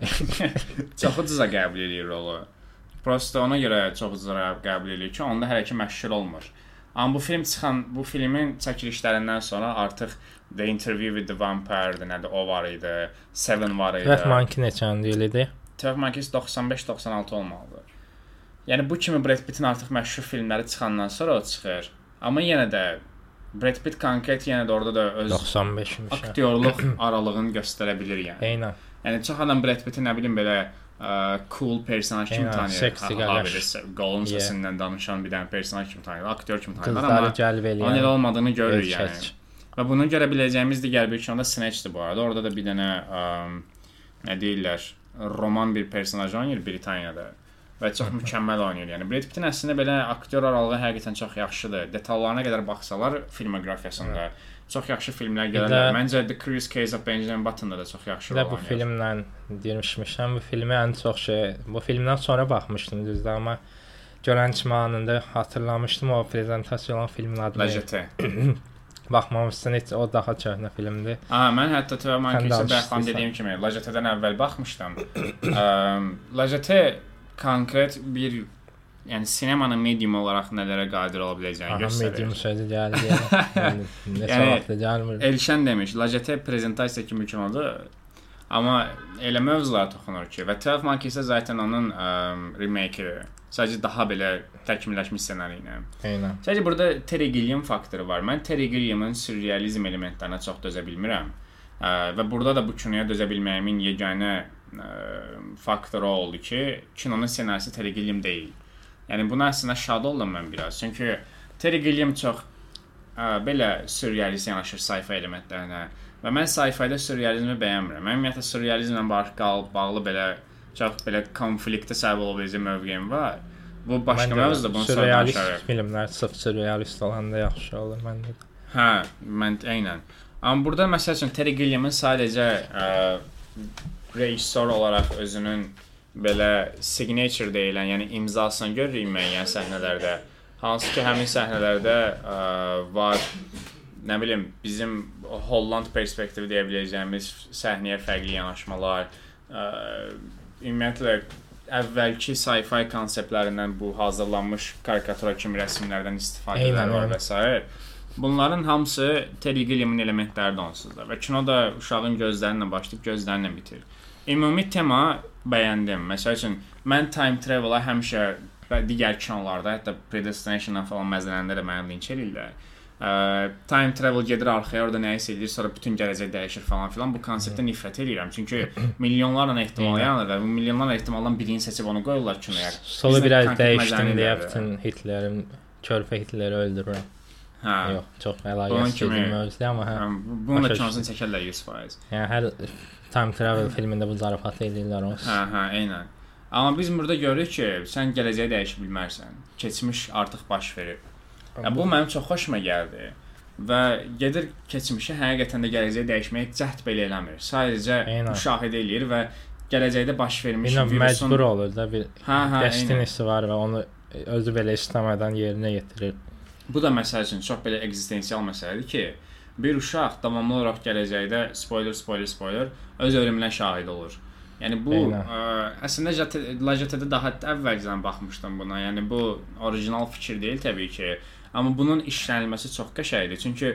A: çox ucuza qəbul eləyir rolu. Prosta ona görə çox ucuza qəbul eləyir ki, onda hələ ki məşhur olmur. Amma bu film çıxan, bu filmin çəkilişlərindən sonra artıq The Interview with the Vampire, nədir, o var idi, Seven var idi.
B: Red Monkey neçənci il idi?
A: Twelve Monkeys 95-96 olmalıdır. Yəni bu kimi Brad Pitt-in artıq məşhur filmləri çıxandan sonra o çıxır. Amma yenə də Brad Pitt konkret yenə də orada da öz
B: 95-miş. hə.
A: aktyorluq aralığını göstərə bilir yəni.
B: Eynən.
A: Yəni çox adam Brad Pitt-i nə bilim belə ə, cool personaj kimi tanıyır.
B: seksi qardaş. Yeah.
A: səsindən danışan bir dənə personaj kimi tanıyır, aktyor kimi tanıyır. Amma onun elə olmadığını görürük yəni.
B: erkək.
A: Və bunu görə biləcəyimiz digər bir kinoda Snatch-dir bu arada. Orada da bir dənə ə, nə deyirlər, roman bir personaj oynayır Britaniyada və çox mükəmməl oynayır. Yəni Brad Pitt-in əslində belə aktyor aralığı həqiqətən çox yaxşıdır. Detallarına qədər baxsalar filmoqrafiyasında çox yaxşı filmlər
B: də-
A: Məncə The Curious Case of Benjamin Button-da da çox yaxşı rol
B: bu
A: oynayır.
B: filmlə demişmişəm, bu filmə ən çox şey, bu filmdən sonra baxmışdım düzdür, amma görən kimi anında hatırlamışdım o prezentasiya olan filmin adını.
A: Ləcətə.
B: Baxmamışsın heç o daha köhnə filmdir.
A: Aha, mən hətta Tövə bəxan
B: istəyirsən.
A: dediyim kimi Lajətədən əvvəl baxmışdım. Əm, Lajətə konkret bir yəni sinemanın medium olaraq nələrə qadir ola biləcəyini
B: Aha, medium
A: göstərir.
B: sözü gəldi. Yəni, neçə
A: Yəni,
B: vaxt gəlmir.
A: Elşən demiş, Lajətə prezentasiya kimi kinodur. Amma elə mövzulara toxunur ki, və 12 Monkeys isə zaten onun əm, remake-idir. Sadəcə daha belə təkmilləşmiş ssenari ilə.
B: Eynən.
A: Sadəcə burada Terry Gilliam faktoru var. Mən Terry Gilliamın sürrealizm elementlərinə çox dözə bilmirəm. Ə, və burada da bu kinoya dözə bilməyimin yeganə ə, faktoru oldu ki, kinonun ssenarisi Terry Gilliam deyil. Yəni buna əslində şad oldum mən biraz. Çünki Terry Gilliam çox ə, belə sürrealist yanaşır sci-fi elementlərinə. Və mən sci-fi-də sürrealizmi bəyənmirəm. Mən ümumiyyətlə sürrealizmlə bağlı, bağlı belə çox belə konfliktə səbəb ola biləcək mövqeyim var. Bu başqa mövzudur, bunu sonra danışarıq.
B: sürrealist filmlər sırf sürrealist olanda yaxşı olur məndə. də.
A: Hə, mən eynən. Amma burada məsəl üçün Terry Gilliam'ın sadəcə ə, rejissor olaraq özünün belə signature deyilən, yəni imzasını görürük müəyyən səhnələrdə. Hansı ki, həmin səhnələrdə ə, var nə bilim bizim Holland perspektivi deyə biləcəyimiz səhnəyə fərqli yanaşmalar, ə, ümumiyyətlə əvvəlki sci-fi konseptlərindən bu hazırlanmış karikatura kimi rəsmlərdən istifadələr var və s. Bunların hamısı Terry Gilliam'ın elementləridir onsuz da və kino da uşağın gözlərinlə başlayıb gözlərinlə bitir. Ümumi tema bəyəndim. Məsəl üçün mən time travel-a həmişə və digər kinolarda, hətta Predestination-dan falan məzələndə də məni linç eləyirlər. Ə, time travel gedir arxaya, orada nəyisə edir, sonra bütün gələcək dəyişir falan filan. Bu konseptə nifrət edirəm. Çünki milyonlarla ehtimal yanır və bu milyonlarla ehtimaldan birini seçib onu qoyurlar kinoya.
B: Solu biraz dəyişdim deyə bütün Hitlerin körpə Hitleri öldürürəm.
A: Hə.
B: Yox, çox
A: Bunun
B: əlaqəsiz bir mövzudur, amma hə.
A: Hə, Bunu da kinosunu çəkərlər 100%.
B: Yəni hər time travel filmində bu zarafatı eləyirlər onsuz.
A: Hə, hə, eynən. Amma biz burada görürük ki, sən gələcəyi dəyişə bilmərsən. Keçmiş artıq baş verir. Ya, bu mənim çox xoşuma gəldi. Və gedir keçmişi həqiqətən də gələcəyi dəyişməyə cəhd belə eləmir. Sadəcə
B: Eynən.
A: müşahidə eləyir və gələcəkdə baş vermiş
B: Bilməm,
A: virusun
B: məcbur olur da bir
A: Hə, hə, eynən.
B: destinisi var və onu özü belə istəmədən yerinə yetirir.
A: Bu da məsəl üçün çox belə ekzistensial məsələdir ki, bir uşaq davamlı olaraq gələcəkdə spoiler, spoiler, spoiler öz ölümünə şahid olur. Yəni bu
B: Eynən.
A: ə, əslində Lajətədə daha əvvəlcədən baxmışdım buna. Yəni bu orijinal fikir deyil təbii ki, amma bunun işlənilməsi çox qəşəngdir. Çünki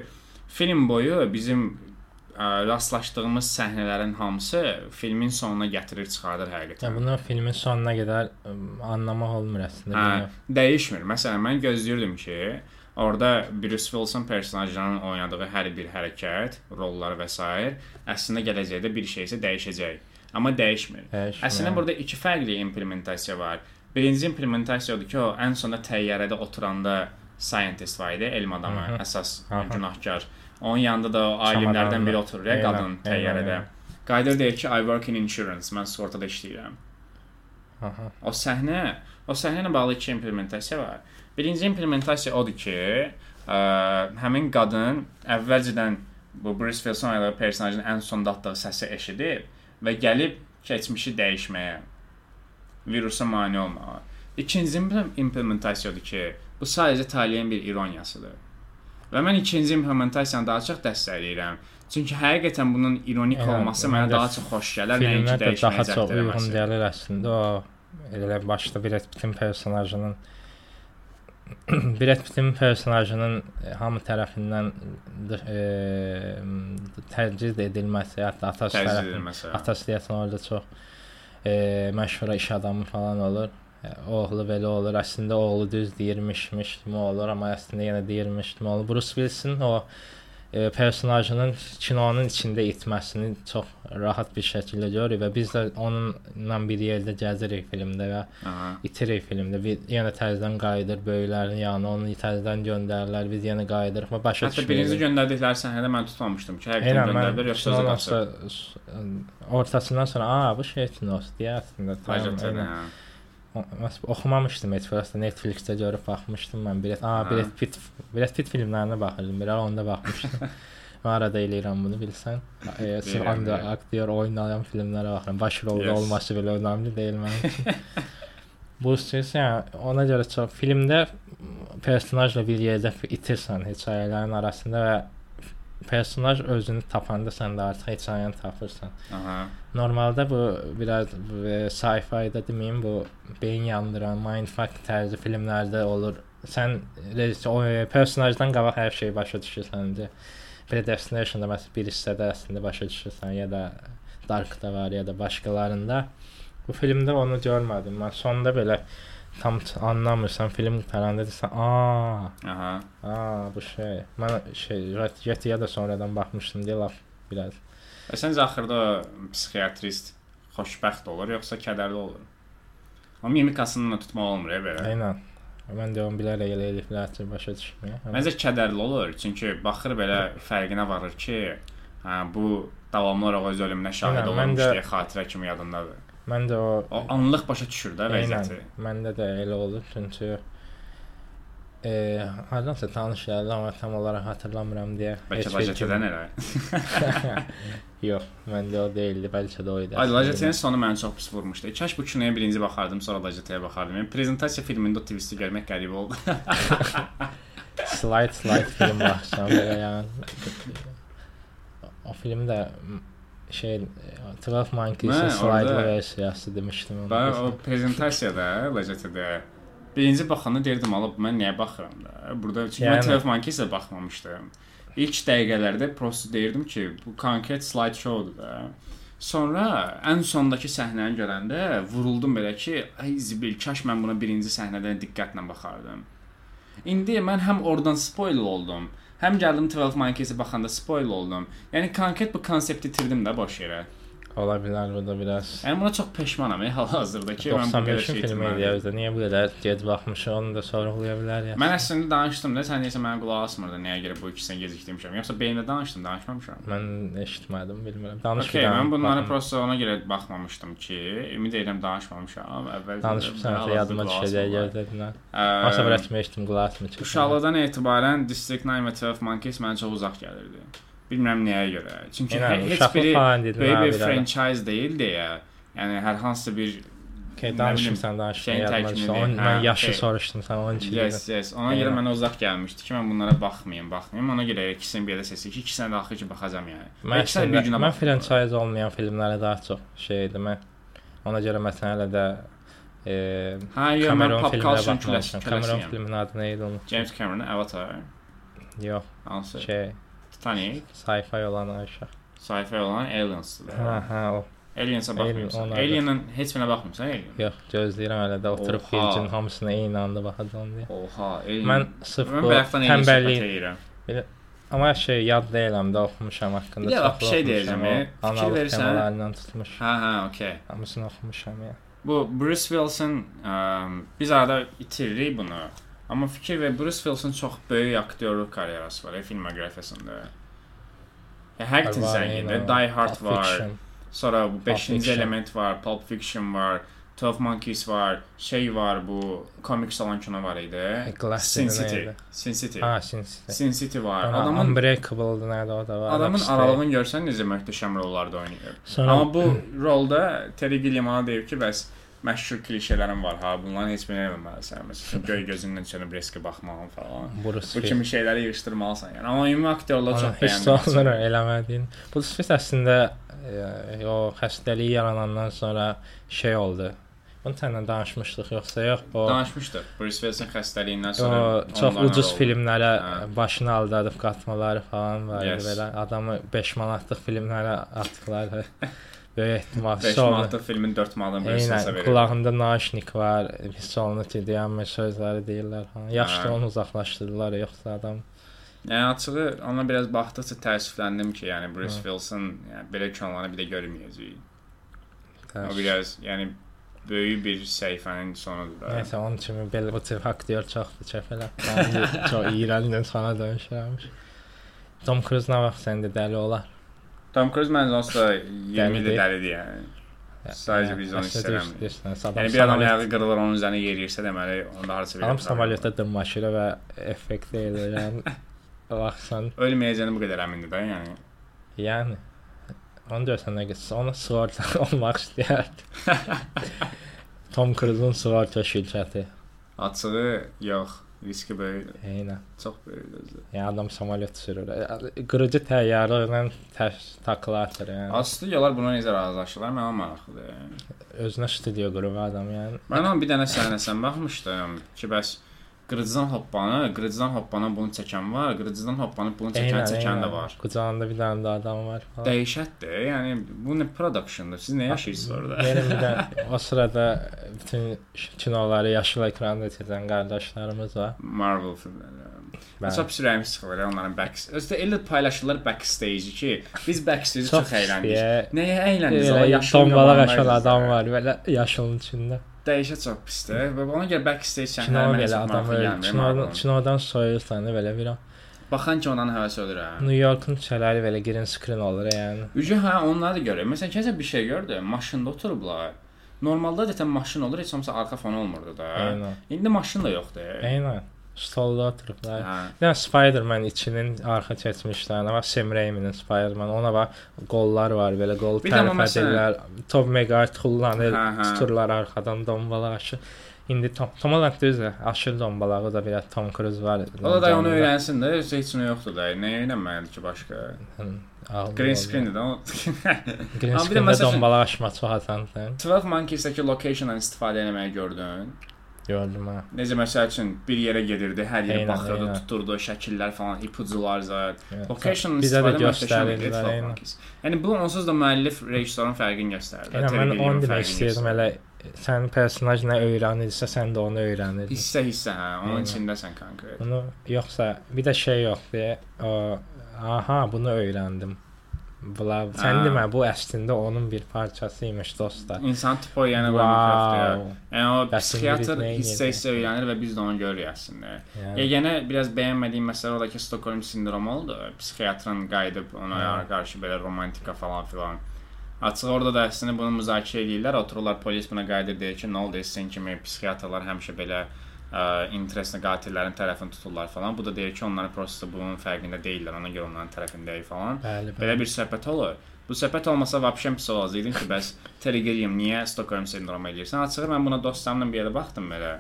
A: film boyu bizim ə, rastlaşdığımız səhnələrin hamısı filmin sonuna gətirir, çıxardır
B: Yəni
A: həqiqətən.
B: bunu filmin sonuna qədər ə, anlamaq olmur əslində.
A: Hə, dəyişmir. Məsələn, mən gözləyirdim ki, orada Bruce Wilson personajının oynadığı hər bir hərəkət, rollar və s. əslində gələcəkdə bir şeysə dəyişəcək. Amma dəyişmir.
B: Dəyişmir.
A: Əslində burada iki fərqli implementasiya var. Birinci implementasiya odur ki, o ən sonda təyyarədə oturanda scientist var idi, elm adamı,
B: Hı -hı.
A: əsas
B: Aha.
A: günahkar. Onun yanında da o alimlərdən biri oturur ya, qadın təyyarədə. Qayıdır deyir ki, I work in insurance, mən sığortada işləyirəm.
B: Aha.
A: O səhnə, o səhnə ilə bağlı iki implementasiya var. Birinci implementasiya odur ki, ə, həmin qadın əvvəlcədən bu Bruce Wilson oynadığı personajın ən sonda atdığı səsi eşidib və gəlib keçmişi dəyişməyə, virusa mane olmağa. İkinci imple- implementasiya odur ki, bu sadəcə taleyin bir ironiyasıdır. Və mən ikinci implementasiyanı daha çox dəstəkləyirəm. Çünki həqiqətən bunun ironik
B: Yəni,
A: olması
B: mən
A: mənə daha çox xoş gələr, nəinki
B: Filmlər də daha çox
A: dəyişməyəcəkdir.
B: uyğun gəlir əslində. O elə başda Brad Pitt'in personajının Brad Pitt'in personajının e, hamı tərəfindən e, tərcih edilməsi, hətta atası tərəfindən atası deyəsən orada çox e, məşhur iş adamı falan olur. E, oğlu belə olur. Əslində oğlu düz deyirmişmiş kimi olur, amma əslində yenə deyirmiş kimi olur. Bruce Wilson o e, personajının kinonun içində itməsini çox rahat bir şəkildə görürük və biz də onunla bir yerdə gəzirik filmdə və
A: Aha.
B: itirik filmdə. Bir yenə təzədən qayıdır böyüklərin yanına, onu təzədən göndərirlər. Biz yenə qayıdırıq və başa
A: Hətta birinci göndərdikləri səhnədə mən tutmamışdım ki, həqiqətən göndərdilər yoxsa
B: kinonun
A: qaçır.
B: ortasından sonra, "A, bu şey kinos" deyə əslində. Tamam, oxumamışdım heç firasda Netflixdə görüb baxmışdım mən. Brad, a. Brad Pitt, Brad Pitt filmlərinə baxırdım. Bir onda baxmışdım. Mən arada eləyirəm bunu bilsən. E, sırf
A: Bilirəm,
B: anda
A: bilirəm.
B: aktyor oynayan filmlərə baxıram. Baş rolda
A: Yes.
B: olması belə önəmli deyil mənim üçün. Bu söz yəni ona görə çox filmdə personajla bir yerdə itirsən hekayələrin arasında və personaj özünü tapanda sən də artıq hekayəni tapırsan.
A: Aha.
B: Normalda bu biraz sci-fi-da deməyim bu beyin yandıran mindfuck tərzi filmlərdə olur. Sən o personajdan qabaq hər şeyi başa düşürsən. İndi Predestination-da məsələn bir hissədə əslində başa düşürsən ya da Dark-da var ya da başqalarında. Bu filmdə onu görmədim. Mən sonda belə tam anlamırsan film qurtaranda desən, "A,
A: Aha.
B: a bu şey." Mən şey Jet-ya da sonradan baxmışdım deyə laf biraz.
A: Və səncə axırda psixiatrist xoşbəxt olur yoxsa kədərli olur? O mimikasını da tutmaq olmur ya belə.
B: Eynən. Mən də onu bilərək elə eliflər ki, başa düşmüyor.
A: Məncə kədərli olur, çünki baxır belə fərqinə varır ki, hə bu davamlı olaraq öz ölümünə şahid olmuş
B: də-
A: deyə xatirə kimi yadındadır.
B: Mən də o
A: O anlıq başa düşür də vəziyyəti.
B: məndə də elə olur çünki e, hardansa tanış gəldi amma tam olaraq hatırlamıram deyə.
A: Bəlkə
B: kim-
A: elə.
B: Yox, məndə o deyildi, bəlkə də o idi.
A: Ay
B: əslində.
A: Lacetənin sonu məni çox pis vurmuşdu. Kaş bu kinoya birinci baxardım, sonra Lacetəyə baxardım. Yəni prezentasiya filmində o twisti görmək qəribə oldu.
B: slide slide film baxsam belə yəni. O film də şey 12 Monkeys
A: Mən
B: slide
A: orada-
B: versiyası demişdim.
A: Və o prezentasiyada Lacetədə birinci baxanda deyirdim, alıb mən niyə baxıram da? Burada çünki mən
B: Yəni-
A: 12 Monkeys-ə baxmamışdım. İlk dəqiqələrdə prosto deyirdim ki, bu konkret slide show-dur da. Sonra ən sondakı səhnəni görəndə vuruldum belə ki, ay zibil, kaş mən buna birinci səhnədən diqqətlə baxardım. İndi mən həm oradan spoil oldum, həm gəldim 12 Monkeys-ə baxanda spoil oldum. Yəni konkret bu konsepti itirdim də boş yerə.
B: Ola bilər bu da biraz
A: Yəni buna çox peşmanam ya hal-hazırda ki, mən bu qədər
B: 95
A: şey
B: film
A: itirməliydim.
B: idi özdə. Niyə bu qədər gec baxmış onu da sorğulaya bilər ya.
A: Mən əslində danışdım da, sən deyirsən mənə qulaq asmırdın, nəyə görə bu ikisini gecikdirmişəm. Yoxsa beynimdə danışdım, danışmamışam.
B: Mən eşitmədim, bilmirəm. Danış
A: Okay, mən bunları
B: baxım.
A: prosta ona görə baxmamışdım ki, ümid edirəm danışmamışam. Əvvəlcə
B: danışmışsan yadıma düşəcək gözlədin. Masa
A: Uşaqlıqdan
B: bırakmışdım qulaq asmışdım.
A: Uşaqlıqdan etibarən District 9 və 12 Monkeys mənə çox uzaq gəlirdi. Bilmirəm nəyə görə. Çünki
B: Yəni,
A: he- heç
B: uşaqlıq
A: biri
B: falan dedin,
A: böyük
B: ha,
A: bir
B: bir ara.
A: franchise deyil deyə. Yəni hər hansısa bir
B: Okay,
A: nə
B: danışırsan,
A: bilim,
B: danışırsan.
A: şeyin
B: yadıma
A: təkmili
B: düşdü.
A: deyil.
B: Onun
A: Hə,
B: mən yaşı
A: okey.
B: soruşdum sən onun üçün.
A: Yes, yes. Ona görə
B: Eynən.
A: mənə uzaq gəlmişdi ki, mən bunlara baxmayım, baxmayım. Ona görə ikisini bir yerdə seçdik. ki, İkisinə də axır ki baxacam yəni.
B: Mən,
A: İkisini bir
B: əslində-
A: günə
B: mən
A: baxıram.
B: franchise olmayan filmlərə daha çox şeydir. Mən ona görə məsələn hələ də e,
A: Hə, yox, mən
B: Cameron
A: pop
B: filminə
A: culture
B: baxmamışam.
A: küləs,
B: Cameron
A: kələsiyəm.
B: filmin adı nə idi unutdum.
A: James Cameron Avatar.
B: Yox,
A: Hansı?
B: şey
A: Titanic,
B: Sci-fi olan uşaq.
A: sci-fi olan Aliens-dır.
B: Hə, hə, o.
A: Aliens-a
B: Alien, onlar da-
A: Alien-in heç birinə baxmırsan, Alien?
B: Yox, gözləyirəm hələ də oturub
A: Oha.
B: filmin hamısına eyni anda baxacağam deyə.
A: Oha, Alien.
B: Mən sırf bu
A: Alien
B: tənbəllik,
A: edirəm.
B: amma şey yad deyiləm də oxumuşam haqqında.
A: Bir də bax, bir şey deyəcəm, fikir verirsən-
B: tutmuş.
A: Hə, hə, okey.
B: Hamısını oxumuşam ya.
A: Bu Bruce Wilson ə, biz arada itiririk bunu. Amma fikir ver Bruce Wilson çox böyük aktyorluq karyerası var e, filmoqrafiyasında. Ya həqiqətən
B: Var,
A: zəngindir.
B: eyni o.
A: Die Hard
B: Pulp
A: var.
B: Fiction.
A: Sonra bu 5-ci
B: Fiction.
A: element var, Pulp Fiction var, 12 Monkeys var, şey var bu komik salon kino var idi.
B: Glass
A: Sin
B: City
A: City.
B: neydi?
A: Sin City.
B: Ha, Sin City.
A: Sin City var.
B: Ana,
A: Adamın
B: Unbreakable-dı nədir o da var.
A: adamın
B: Hepsi.
A: aralığını görsən necə möhtəşəm rollarda oynayır.
B: Sonra
A: Amma bu rolda Terry Gilliam ona deyir ki, bəs məşhur klişələrim var ha, bunların heç birini eləməlisən. Məsələn, göy gözündən çönüb riskə baxmağın falan.
B: Bruce
A: Bu kimi şeyləri yığışdırmalısan. Yəni amma ümumi aktyorluğu
B: Ana,
A: çox bəyəndim.
B: sonra eləmədiyin. Bu Smith əslində e, o xəstəliyi yaranandan sonra şey oldu. Bunu səninlə danışmışdıq yoxsa yox? O
A: Danışmışdıq. Bruce Wilson xəstəliyindən sonra
B: o çox ucuz
A: oldu.
B: filmlərə
A: Hə.
B: başını aldadıb qatmaları falan var
A: Yes.
B: belə. Adamı 5 manatlıq filmlərə atdılar. Böyük ehtimal
A: 5
B: sonra.
A: manatlıq filmin 4 manatdan
B: Eynən,
A: verir.
B: qulağında naşnik var, hiss olunur ki, deyən sözləri deyirlər. Yaxşı
A: Hə.
B: onu uzaqlaşdırdılar, yoxsa adam
A: Yəni açığı ona biraz baxdıqca təəssüfləndim ki, yəni Bruce
B: Hə.
A: Wilson yəni belə kanalları bir də görməyəcəyik. O biraz yəni böyük bir səhifənin sonudur da.
B: Nəysə onun kimi belə bu tip aktyor çoxdur çəfələ. Çox iyrənc insana dönüşərmiş. Tom Cruise nə vaxt səndə dəli olar?
A: Tom Cruise məncə onsuz da 20
B: Dəlidir.
A: ildir dəlidir yəni. Sadəcə biz onu istəyirəm. Yəni bir adam ayağı qırılır onun üzərinə yeriyirsə deməli onda harasa bir
B: Adam samolyotda dırmaşır və effekt edir. Yəni baxsan,
A: Ölməyəcəyini bu qədər əmindir də, yəni.
B: yəni onu görsən nə qədər ona sığorta olmaq istəyərdi. Tom Cruise-un sığorta şirkəti.
A: Açığı yox, riski böyükdür.
B: Eynən.
A: Çox böyükdür.
B: Yəni adam samolyot sürür. Qırıcı təyyarə ilə takla atır yəni.
A: Aslında yollar buna necə razılaşırlar, mənə maraqlıdır. Yəni.
B: Özünə studiyo qurub adam yəni.
A: Mən onun bir dənə səhnəsinə baxmışdım ki, bəs qırıcıdan hoppanı, qırıcıdan hoppana bunu çəkən var, qırıcıdan hoppanı bunu çəkən çəkən də var.
B: Qucağında bir dənə də adam var falan.
A: Dəhşətdir. Yəni bu nə productiondur? Siz nə yaşayırsınız orada?
B: Benim bir də o sırada bütün kinoları yaşıl ekranda çəkən qardaşlarımız var.
A: Marvel filmləri. Çox pis ürəyim sıxılır onların back. Özdə elə paylaşırlar backstage ki, biz backstage çox, çox əyləndik.
B: pis,
A: Nəyə əyləndik?
B: Elə
A: yaşıl qabanlar
B: aşan adam var belə yaşılın içində.
A: Dəhşət çox pisdir və ona görə backstage
B: Kino
A: səhnələr mənə çox maraqlı gəlmir. Marvel'ın.
B: kinodan soyursan belə bir an.
A: Baxan ki ondan həvəs ölür hə.
B: New Yorkun küçələri belə green screen olur yəni.
A: Ücü hə onları da görürəm. Məsələn, kəsə bir şey gördüm. Maşında oturublar. Normalda da maşın olur, heç olmasa arxa fonu olmurdu da.
B: Eynən.
A: İndi maşın da yoxdur.
B: Eynən. Stolda oturublar.
A: Hə.
B: Dənə Spider-Man 2-nin arxa keçmişlərinə var. Sam Raimi-nin Spider-Man. Ona var. Qollar var, belə qol
A: Bir də amma
B: tərəf edirlər. Tom Megart kullanır,
A: hə.
B: tuturlar arxadan dombalaq aşı. İndi Tom, Tom Holland düzdür. Aşırı dombalağı da biraz Tom Cruise var.
A: O da, onu öyrənsin də, heç nə yoxdur da. Nə öyrənməlidir ki başqa? Green screen-dir də.
B: Green screen-də aşmaq çox asandır.
A: 12 Monkeys-dəki location-dan istifadə etməyi gördün.
B: Gördüm ha.
A: Necə məsəl üçün bir yerə gedirdi, hər yerə baxırdı,
B: eynən.
A: tuturdu, şəkillər falan, ipucular zət.
B: Evet.
A: Location
B: Bizə də
A: istifadə möhtəşəm idi
B: göstərdilər.
A: 12
B: eynən.
A: Monkeys. Yəni bu onsuz da müəllif rejissorun fərqini göstərdi.
B: Eynən,
A: Terry
B: mən onu demək istəyirdim elə sənin personaj nə öyrənirsə, sən də onu öyrənirdin.
A: Hissə-hissə, hə, onun
B: Eynən.
A: içindəsən konkret.
B: Bunu yoxsa bir də şey yoxdur. Aha, bunu öyrəndim. Bula, sən demə bu əslində onun bir parçası imiş dostlar.
A: İnsan tipi yəni wow.
B: Wow.
A: Yəni o psixiatr
B: İngiliz nə
A: hissə-hissə öyrənir və biz də onu görürük əslində.
B: Yəni,
A: Yeganə biraz bəyənmədiyim məsələ odur ki, Stockholm sindromu oldu. Psixiatrın qayıdıb ona
B: Hə.
A: qarşı belə romantika falan filan. Açıq orada da əslində bunu müzakirə edirlər. Otururlar polis buna qayıdır deyir ki, nə oldu sizin kimi psixiatrlar həmişə belə ə, interesli qatillərin tərəfini tuturlar falan. Bu da deyir ki, onlar prosta bunun fərqində deyillər. Ona görə onların tərəfindəyik falan.
B: bəli, bəli.
A: Belə bir söhbət olur. Bu söhbət olmasa vəbşəm pis olacaqdım ki, bəs Gilliam niyə Stockholm sindromu eləyirsən? Açığı mən buna dostlarımla bir yerdə baxdım belə.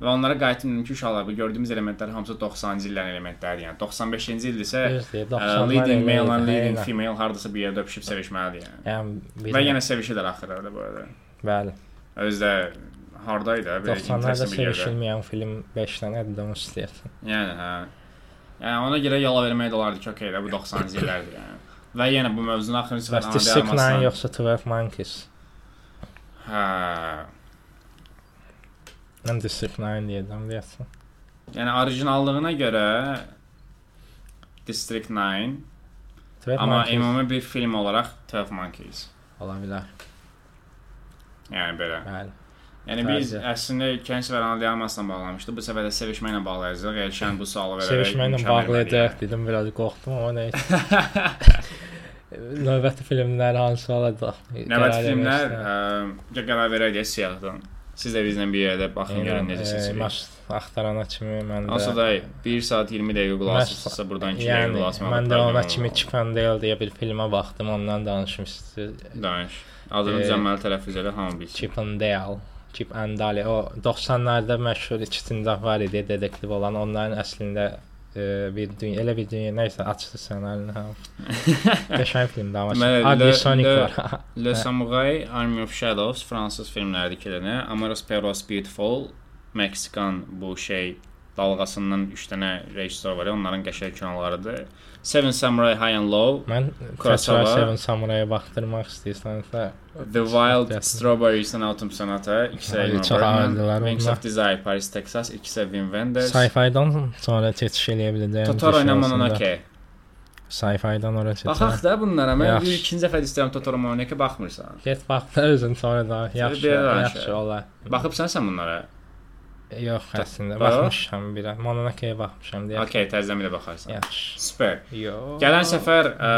A: Və onlara qayıtdım dedim ki, uşaqlar bu gördüyümüz elementlər hamısı 90-cı illərin elementləridir. Yəni 95-ci ildirsə,
B: 90-lar
A: leading male and leading female hardasa bir yerdə öpüşüb sevişməlidir yəni.
B: Yəni
A: Və yenə sevişirlər axırda bu arada.
B: bəli.
A: Özdə hardaydı belə
B: 90-larda
A: interesli bir yerdə.
B: sevişilməyən film 5 dənədir də onu istəyirsən.
A: Yəni hə. Yəni ona görə yala vermək də olardı ki, okey də bu 90-cı illərdir yəni. Və yenə bu mövzunu axırıncı səfər
B: Bəs District 9 yoxsa 12 Monkeys?
A: Hə.
B: Mən District 9 deyəcəm, deyəsən.
A: Yəni orijinallığına görə District 9,
B: 12
A: amma
B: Monkeys
A: ümumi bir film olaraq 12 Monkeys.
B: ola bilər.
A: Yəni belə.
B: Bəli.
A: Yəni biz əslində Kəns və Anadolu bağlamışdıq. Bu səfər də sevişməklə bağlayacağıq. Elşən bu sualı verərək.
B: Sevişməklə bağlayacaq
A: yəni.
B: dedim, biraz qorxdum amma nə Növbəti filmlər hansı olacaq?
A: Növbəti filmlər ə, qərar verək deyə siyahdan. Siz də bizlə bir yerdə baxın görün necə
B: e,
A: seçirik.
B: Maç axtarana kimi mən də
A: Onsuz da 1 saat 20 dəqiqə asırsa buradan 2 dəqiqə
B: yəni,
A: qulaq asmağa
B: mən də ona kimi Chipendale deyə bir filmə baxdım, ondan danışmışdı.
A: Danış. Adını
B: E,
A: düzəlməli tələffüz elə hamı bilsin.
B: Chipendale. Chip and Dale o 90-larda məşhur iki sincaq var idi, dedektiv olan. Onların əslində e, bir dünya, elə bir dünya, nəysə açdı sən əlini. ha. Qəşəng filmdir amma.
A: Le-
B: Sonic
A: Le-
B: var.
A: Le Samurai Army of Shadows fransız filmlərdəkilərini, Amaros Perros Beautiful Meksikan bu şey dalğasından 3 dənə rejissor var, onların qəşəng kinolarıdır. Seven Samurai High and Low,
B: Mən Kurosawa. Seven Samurai-ya baxdırmaq istəyirsənsə,
A: The Wild
B: Definitely.
A: Strawberries-dən Autumn Sonata, ikisi
B: Ay,
A: Ingmar
B: çox
A: Bergman,
B: ağırdılar
A: Wings
B: onlar.
A: of Desire Paris Texas, ikisi Wim Wenders.
B: sci-fi-dan sonra keçiş eləyə biləcəyim.
A: Totoro ilə Mononoke.
B: Sci-fi-dan ora keçir.
A: Baxaq da bunlara. Mən
B: Yaxşı.
A: bir ikinci dəfə istəyirəm Totoro Mononoke baxmırsan.
B: Get bax da özün sonra da yaxşı,
A: bir danış.
B: yaxşı olar.
A: Baxıbsan sən bunlara?
B: Yox, əslində
A: Bax.
B: baxmışam bir. Mononoke-yə baxmışam deyə.
A: Okay, təzədən bir də baxarsan.
B: Yaxşı.
A: Super.
B: Yox.
A: Gələn səfər ə,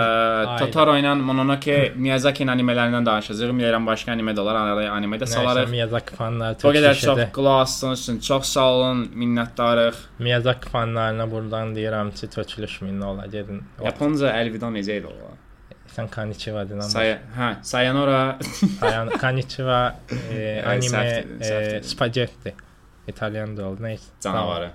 B: Ay.
A: Totoro ilə Mononoke Miyazaki-nin animələrindən danışacağıq. Bilirəm başqa anime də olar, arada anime də
B: Nəysə,
A: salarıq.
B: Miyazaki fanları
A: O qədər
B: çox
A: çox qulaq asdığınız üçün çox sağ olun, minnətdarıq.
B: Miyazaki fanlarına buradan deyirəm ki, tökülüş minni ola gedin. O-
A: Yaponca əlvida necə idi o?
B: Sən konnichiwa deyirəm.
A: Say hə, sayonara.
B: Sayan konnichiwa e,
A: Ay,
B: anime
A: səhv dedin, səhv
B: e,
A: dedin.
B: spagetti. İtalyan da oldu. Neyse.
A: Canavarı.